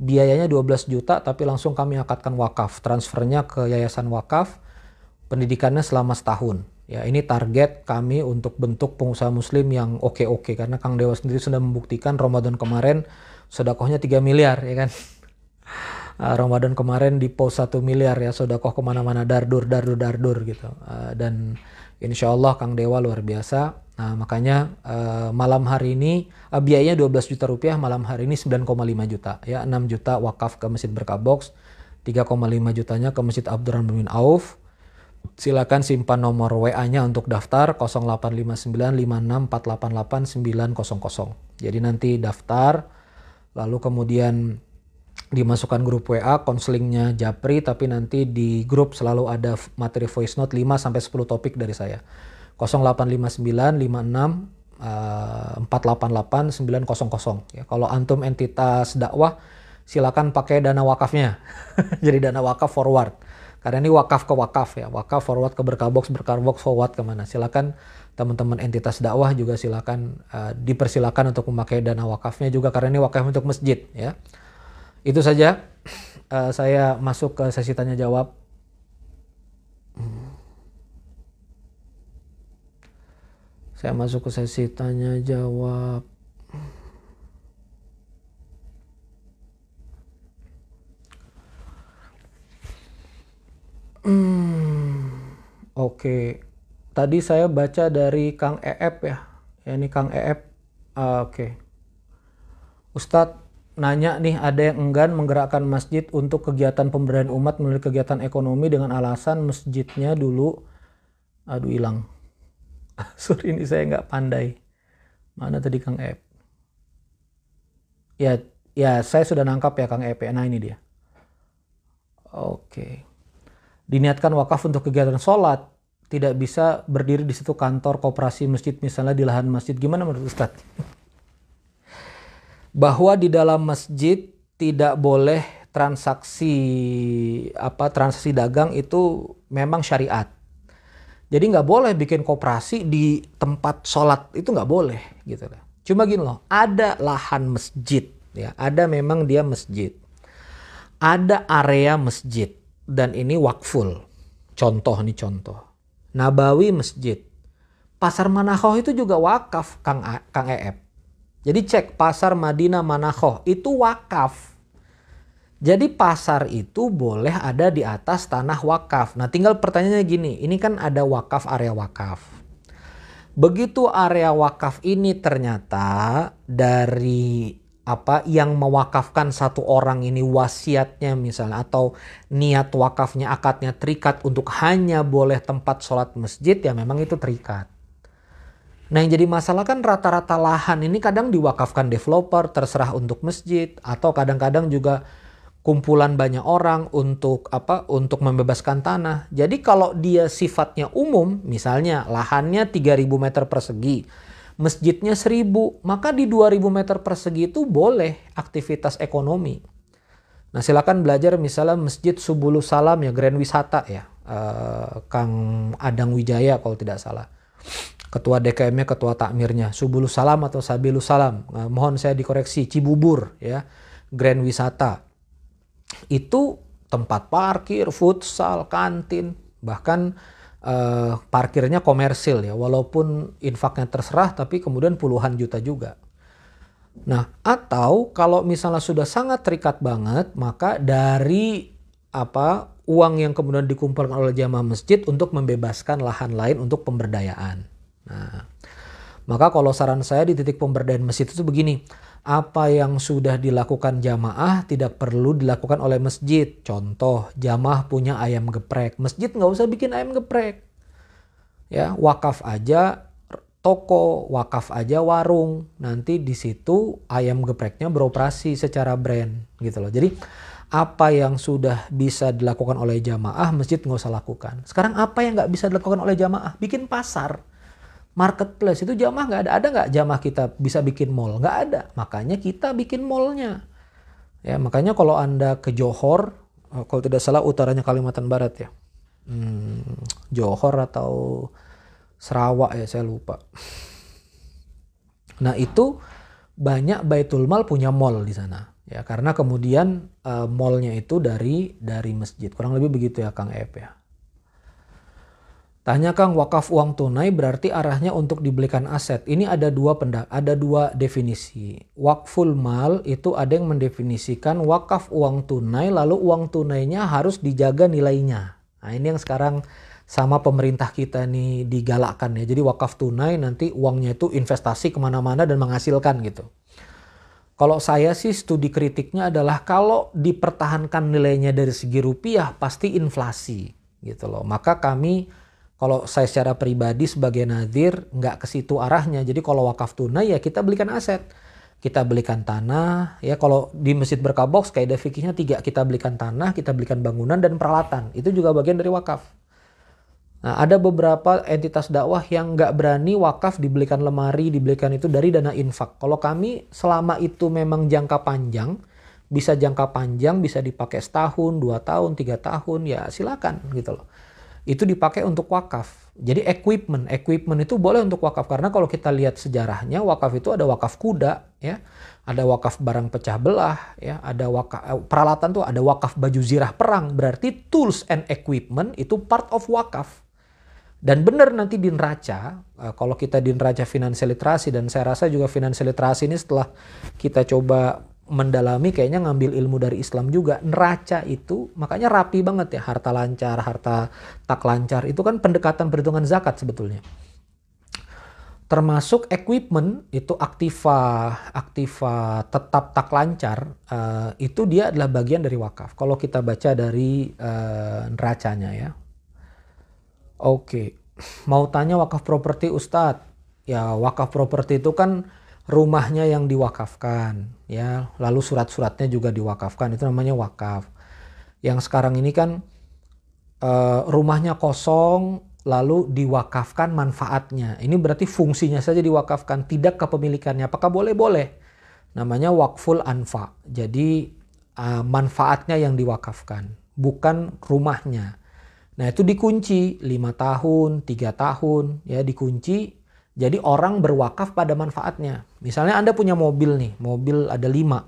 Biayanya 12 juta tapi langsung kami akadkan wakaf. Transfernya ke yayasan wakaf. Pendidikannya selama setahun. Ya, ini target kami untuk bentuk pengusaha muslim yang oke-oke karena Kang Dewa sendiri sudah membuktikan Ramadan kemarin sodakohnya 3 miliar ya kan. Uh, Ramadan kemarin di post 1 miliar ya sodakoh ke mana-mana dardur dardur dardur gitu. Uh, dan insya Allah Kang Dewa luar biasa Nah, makanya uh, malam hari ini uh, biayanya 12 juta rupiah, malam hari ini 9,5 juta. Ya, 6 juta wakaf ke Masjid Berkah Box, 3,5 jutanya ke Masjid Abdurrahman bin Auf. Silakan simpan nomor WA-nya untuk daftar 085956488900. Jadi nanti daftar lalu kemudian dimasukkan grup WA konselingnya Japri tapi nanti di grup selalu ada materi voice note 5 sampai 10 topik dari saya. 0859 56 uh, 488 900 ya. Kalau antum entitas dakwah silakan pakai dana wakafnya. Jadi dana wakaf forward. Karena ini wakaf ke wakaf ya. Wakaf forward ke berkabox, berkarbox forward ke mana. Silakan teman-teman entitas dakwah juga silakan uh, dipersilakan untuk memakai dana wakafnya juga karena ini wakaf untuk masjid ya. Itu saja. uh, saya masuk ke sesi tanya jawab. Saya masuk ke sesi tanya jawab. Hmm, oke. Okay. Tadi saya baca dari Kang Eep ya. Ya ini Kang Eep. Uh, oke. Okay. Ustadz nanya nih ada yang enggan menggerakkan masjid untuk kegiatan pemberdayaan umat melalui kegiatan ekonomi dengan alasan masjidnya dulu aduh hilang sorry ini saya nggak pandai. Mana tadi Kang Ep? Ya ya saya sudah nangkap ya Kang Ep. Nah ini dia. Oke. Diniatkan wakaf untuk kegiatan sholat. Tidak bisa berdiri di situ kantor koperasi masjid misalnya di lahan masjid. Gimana menurut Ustadz? Bahwa di dalam masjid tidak boleh transaksi apa transaksi dagang itu memang syariat jadi nggak boleh bikin koperasi di tempat sholat itu nggak boleh gitu lah. Cuma gini loh, ada lahan masjid ya, ada memang dia masjid, ada area masjid dan ini wakful. Contoh nih contoh, Nabawi masjid, pasar Manahoh itu juga wakaf Kang A, Kang Eep. Jadi cek pasar Madinah Manahoh itu wakaf jadi pasar itu boleh ada di atas tanah wakaf. Nah tinggal pertanyaannya gini, ini kan ada wakaf area wakaf. Begitu area wakaf ini ternyata dari apa yang mewakafkan satu orang ini wasiatnya misalnya atau niat wakafnya akadnya terikat untuk hanya boleh tempat sholat masjid ya memang itu terikat. Nah yang jadi masalah kan rata-rata lahan ini kadang diwakafkan developer terserah untuk masjid atau kadang-kadang juga kumpulan banyak orang untuk apa untuk membebaskan tanah. Jadi kalau dia sifatnya umum, misalnya lahannya 3000 meter persegi, masjidnya 1000, maka di 2000 meter persegi itu boleh aktivitas ekonomi. Nah, silakan belajar misalnya Masjid Subulu Salam ya Grand Wisata ya. Uh, Kang Adang Wijaya kalau tidak salah. Ketua DKM-nya, ketua takmirnya, Subulu Salam atau Sabilu Salam. Uh, mohon saya dikoreksi, Cibubur ya. Grand Wisata itu tempat parkir, futsal, kantin, bahkan uh, parkirnya komersil ya, walaupun infaknya terserah tapi kemudian puluhan juta juga. Nah, atau kalau misalnya sudah sangat terikat banget, maka dari apa uang yang kemudian dikumpulkan oleh jamaah masjid untuk membebaskan lahan lain untuk pemberdayaan. Nah, maka kalau saran saya di titik pemberdayaan masjid itu begini, apa yang sudah dilakukan jamaah tidak perlu dilakukan oleh masjid. Contoh, jamaah punya ayam geprek. Masjid nggak usah bikin ayam geprek. Ya, wakaf aja toko, wakaf aja warung. Nanti di situ ayam gepreknya beroperasi secara brand gitu loh. Jadi apa yang sudah bisa dilakukan oleh jamaah, masjid nggak usah lakukan. Sekarang apa yang nggak bisa dilakukan oleh jamaah? Bikin pasar marketplace itu jamaah nggak ada. Ada nggak jamaah kita bisa bikin mall? Nggak ada. Makanya kita bikin mallnya. Ya makanya kalau anda ke Johor eh, kalau tidak salah utaranya Kalimantan Barat ya. Hmm, Johor atau Sarawak ya saya lupa. Nah itu banyak Baitul Mal punya mall di sana. Ya karena kemudian uh, mallnya itu dari dari masjid. Kurang lebih begitu ya Kang Ep ya Tanya Kang, wakaf uang tunai berarti arahnya untuk dibelikan aset. Ini ada dua pendak, ada dua definisi. Wakful mal itu ada yang mendefinisikan wakaf uang tunai lalu uang tunainya harus dijaga nilainya. Nah, ini yang sekarang sama pemerintah kita nih digalakkan ya. Jadi wakaf tunai nanti uangnya itu investasi ke mana-mana dan menghasilkan gitu. Kalau saya sih studi kritiknya adalah kalau dipertahankan nilainya dari segi rupiah pasti inflasi gitu loh. Maka kami kalau saya secara pribadi sebagai nadir nggak ke situ arahnya. Jadi kalau wakaf tunai ya kita belikan aset. Kita belikan tanah, ya kalau di masjid berkabox kayak fikihnya tiga, kita belikan tanah, kita belikan bangunan dan peralatan. Itu juga bagian dari wakaf. Nah, ada beberapa entitas dakwah yang nggak berani wakaf dibelikan lemari, dibelikan itu dari dana infak. Kalau kami selama itu memang jangka panjang, bisa jangka panjang, bisa dipakai setahun, dua tahun, tiga tahun, ya silakan gitu loh. Itu dipakai untuk wakaf. Jadi equipment, equipment itu boleh untuk wakaf karena kalau kita lihat sejarahnya wakaf itu ada wakaf kuda, ya, ada wakaf barang pecah belah, ya, ada wakaf eh, peralatan tuh ada wakaf baju zirah perang. Berarti tools and equipment itu part of wakaf. Dan benar nanti di neraca, eh, kalau kita di neraca financial literasi dan saya rasa juga financial literasi ini setelah kita coba mendalami kayaknya ngambil ilmu dari Islam juga. Neraca itu makanya rapi banget ya. Harta lancar harta tak lancar. Itu kan pendekatan perhitungan zakat sebetulnya. Termasuk equipment itu aktiva aktiva tetap tak lancar uh, itu dia adalah bagian dari wakaf. Kalau kita baca dari uh, neracanya ya. Oke. Mau tanya wakaf properti Ustadz? Ya wakaf properti itu kan rumahnya yang diwakafkan ya. Lalu surat-suratnya juga diwakafkan itu namanya wakaf. Yang sekarang ini kan uh, rumahnya kosong lalu diwakafkan manfaatnya. Ini berarti fungsinya saja diwakafkan tidak kepemilikannya. Apakah boleh? Boleh. Namanya wakful anfa. Jadi uh, manfaatnya yang diwakafkan bukan rumahnya. Nah itu dikunci lima tahun tiga tahun ya dikunci jadi orang berwakaf pada manfaatnya. Misalnya Anda punya mobil nih, mobil ada lima.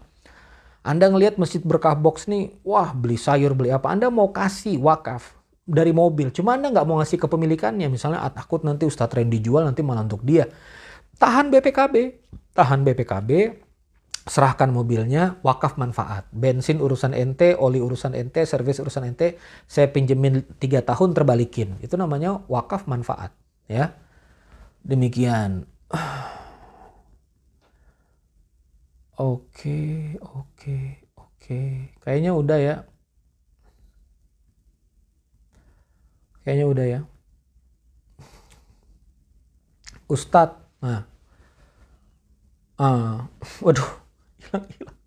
Anda ngelihat masjid berkah box nih, wah beli sayur, beli apa. Anda mau kasih wakaf dari mobil. Cuma Anda nggak mau ngasih kepemilikannya. Misalnya ah, takut nanti Ustadz Randy jual nanti malah untuk dia. Tahan BPKB, tahan BPKB, serahkan mobilnya, wakaf manfaat. Bensin urusan ente, oli urusan ente, servis urusan ente, saya pinjemin tiga tahun terbalikin. Itu namanya wakaf manfaat. Ya, Demikian. Oke, oke, oke. Kayaknya udah ya. Kayaknya udah ya. Ustadz. Nah. Ah, waduh, hilang hilang.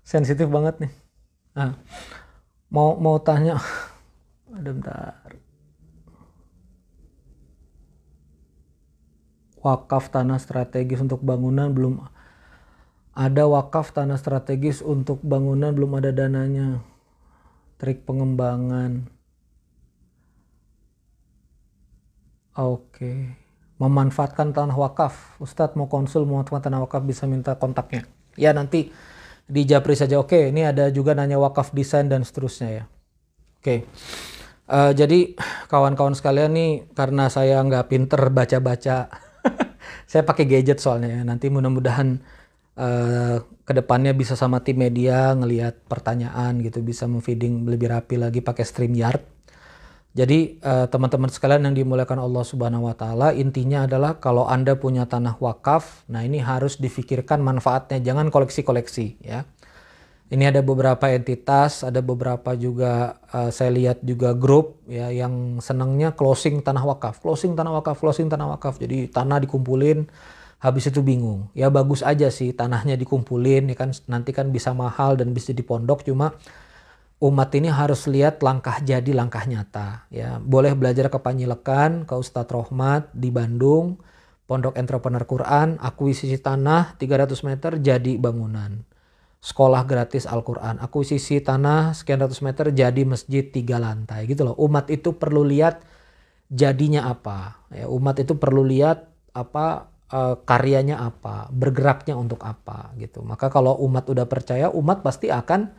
Sensitif banget nih. Nah, mau mau tanya. Ada bentar. Wakaf tanah strategis untuk bangunan belum ada wakaf tanah strategis untuk bangunan belum ada dananya. Trik pengembangan. Oke. Memanfaatkan tanah wakaf. Ustadz mau konsul memanfaatkan tanah wakaf bisa minta kontaknya. Ya nanti di Japri saja. Oke ini ada juga nanya wakaf desain dan seterusnya ya. Oke. Uh, jadi kawan-kawan sekalian nih karena saya nggak pinter baca-baca saya pakai gadget soalnya ya. Nanti mudah-mudahan uh, ke depannya bisa sama tim media ngelihat pertanyaan gitu, bisa memfeeding lebih rapi lagi pakai StreamYard. Jadi uh, teman-teman sekalian yang dimuliakan Allah Subhanahu wa taala, intinya adalah kalau Anda punya tanah wakaf, nah ini harus difikirkan manfaatnya, jangan koleksi-koleksi ya. Ini ada beberapa entitas, ada beberapa juga uh, saya lihat juga grup ya yang senangnya closing tanah wakaf, closing tanah wakaf, closing tanah wakaf. Jadi tanah dikumpulin, habis itu bingung. Ya bagus aja sih tanahnya dikumpulin, ya kan nanti kan bisa mahal dan bisa dipondok. Cuma umat ini harus lihat langkah jadi, langkah nyata. Ya boleh belajar ke Panyilekan, ke Ustadz Rohmat di Bandung, Pondok Entrepreneur Quran, akuisisi tanah 300 meter jadi bangunan sekolah gratis Al-Quran, akuisisi tanah sekian ratus meter jadi masjid tiga lantai gitu loh. Umat itu perlu lihat jadinya apa, ya, umat itu perlu lihat apa uh, karyanya apa, bergeraknya untuk apa gitu. Maka kalau umat udah percaya, umat pasti akan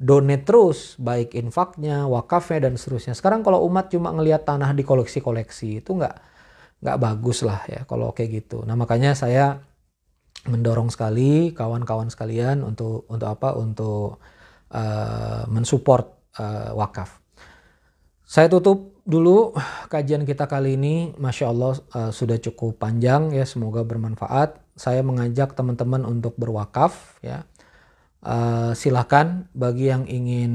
donate terus, baik infaknya, wakafnya dan seterusnya. Sekarang kalau umat cuma ngelihat tanah di koleksi-koleksi itu nggak nggak bagus lah ya kalau kayak gitu. Nah makanya saya mendorong sekali kawan-kawan sekalian untuk untuk apa untuk uh, mensupport uh, wakaf. Saya tutup dulu kajian kita kali ini, masya Allah uh, sudah cukup panjang ya, semoga bermanfaat. Saya mengajak teman-teman untuk berwakaf ya. Uh, silahkan bagi yang ingin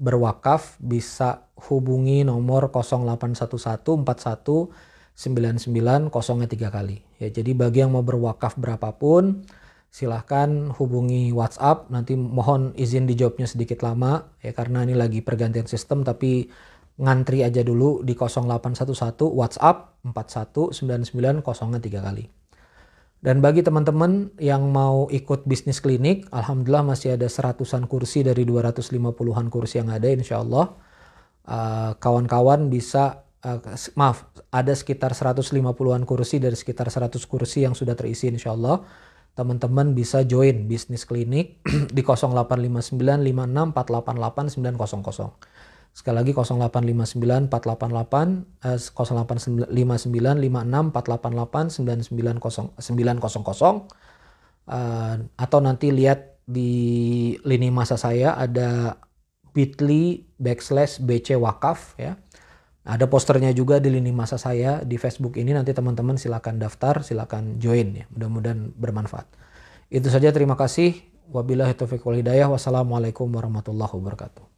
berwakaf bisa hubungi nomor 081141 99 kosongnya tiga kali. Ya, jadi bagi yang mau berwakaf berapapun, silahkan hubungi WhatsApp. Nanti mohon izin dijawabnya sedikit lama ya karena ini lagi pergantian sistem tapi ngantri aja dulu di 0811 WhatsApp 4199 kosongnya tiga kali. Dan bagi teman-teman yang mau ikut bisnis klinik, Alhamdulillah masih ada seratusan kursi dari 250-an kursi yang ada insya Allah uh, kawan-kawan bisa uh, maaf ada sekitar 150-an kursi dari sekitar 100 kursi yang sudah terisi insya Allah. Teman-teman bisa join bisnis klinik di 0859 56 488 900 sekali lagi 0859 488 eh, 0859 56 488 900 uh, atau nanti lihat di lini masa saya ada bit.ly backslash bc wakaf ya ada posternya juga di lini masa saya di Facebook ini nanti teman-teman silakan daftar, silakan join ya. Mudah-mudahan bermanfaat. Itu saja terima kasih. Wabillahi taufiq wal hidayah. Wassalamualaikum warahmatullahi wabarakatuh.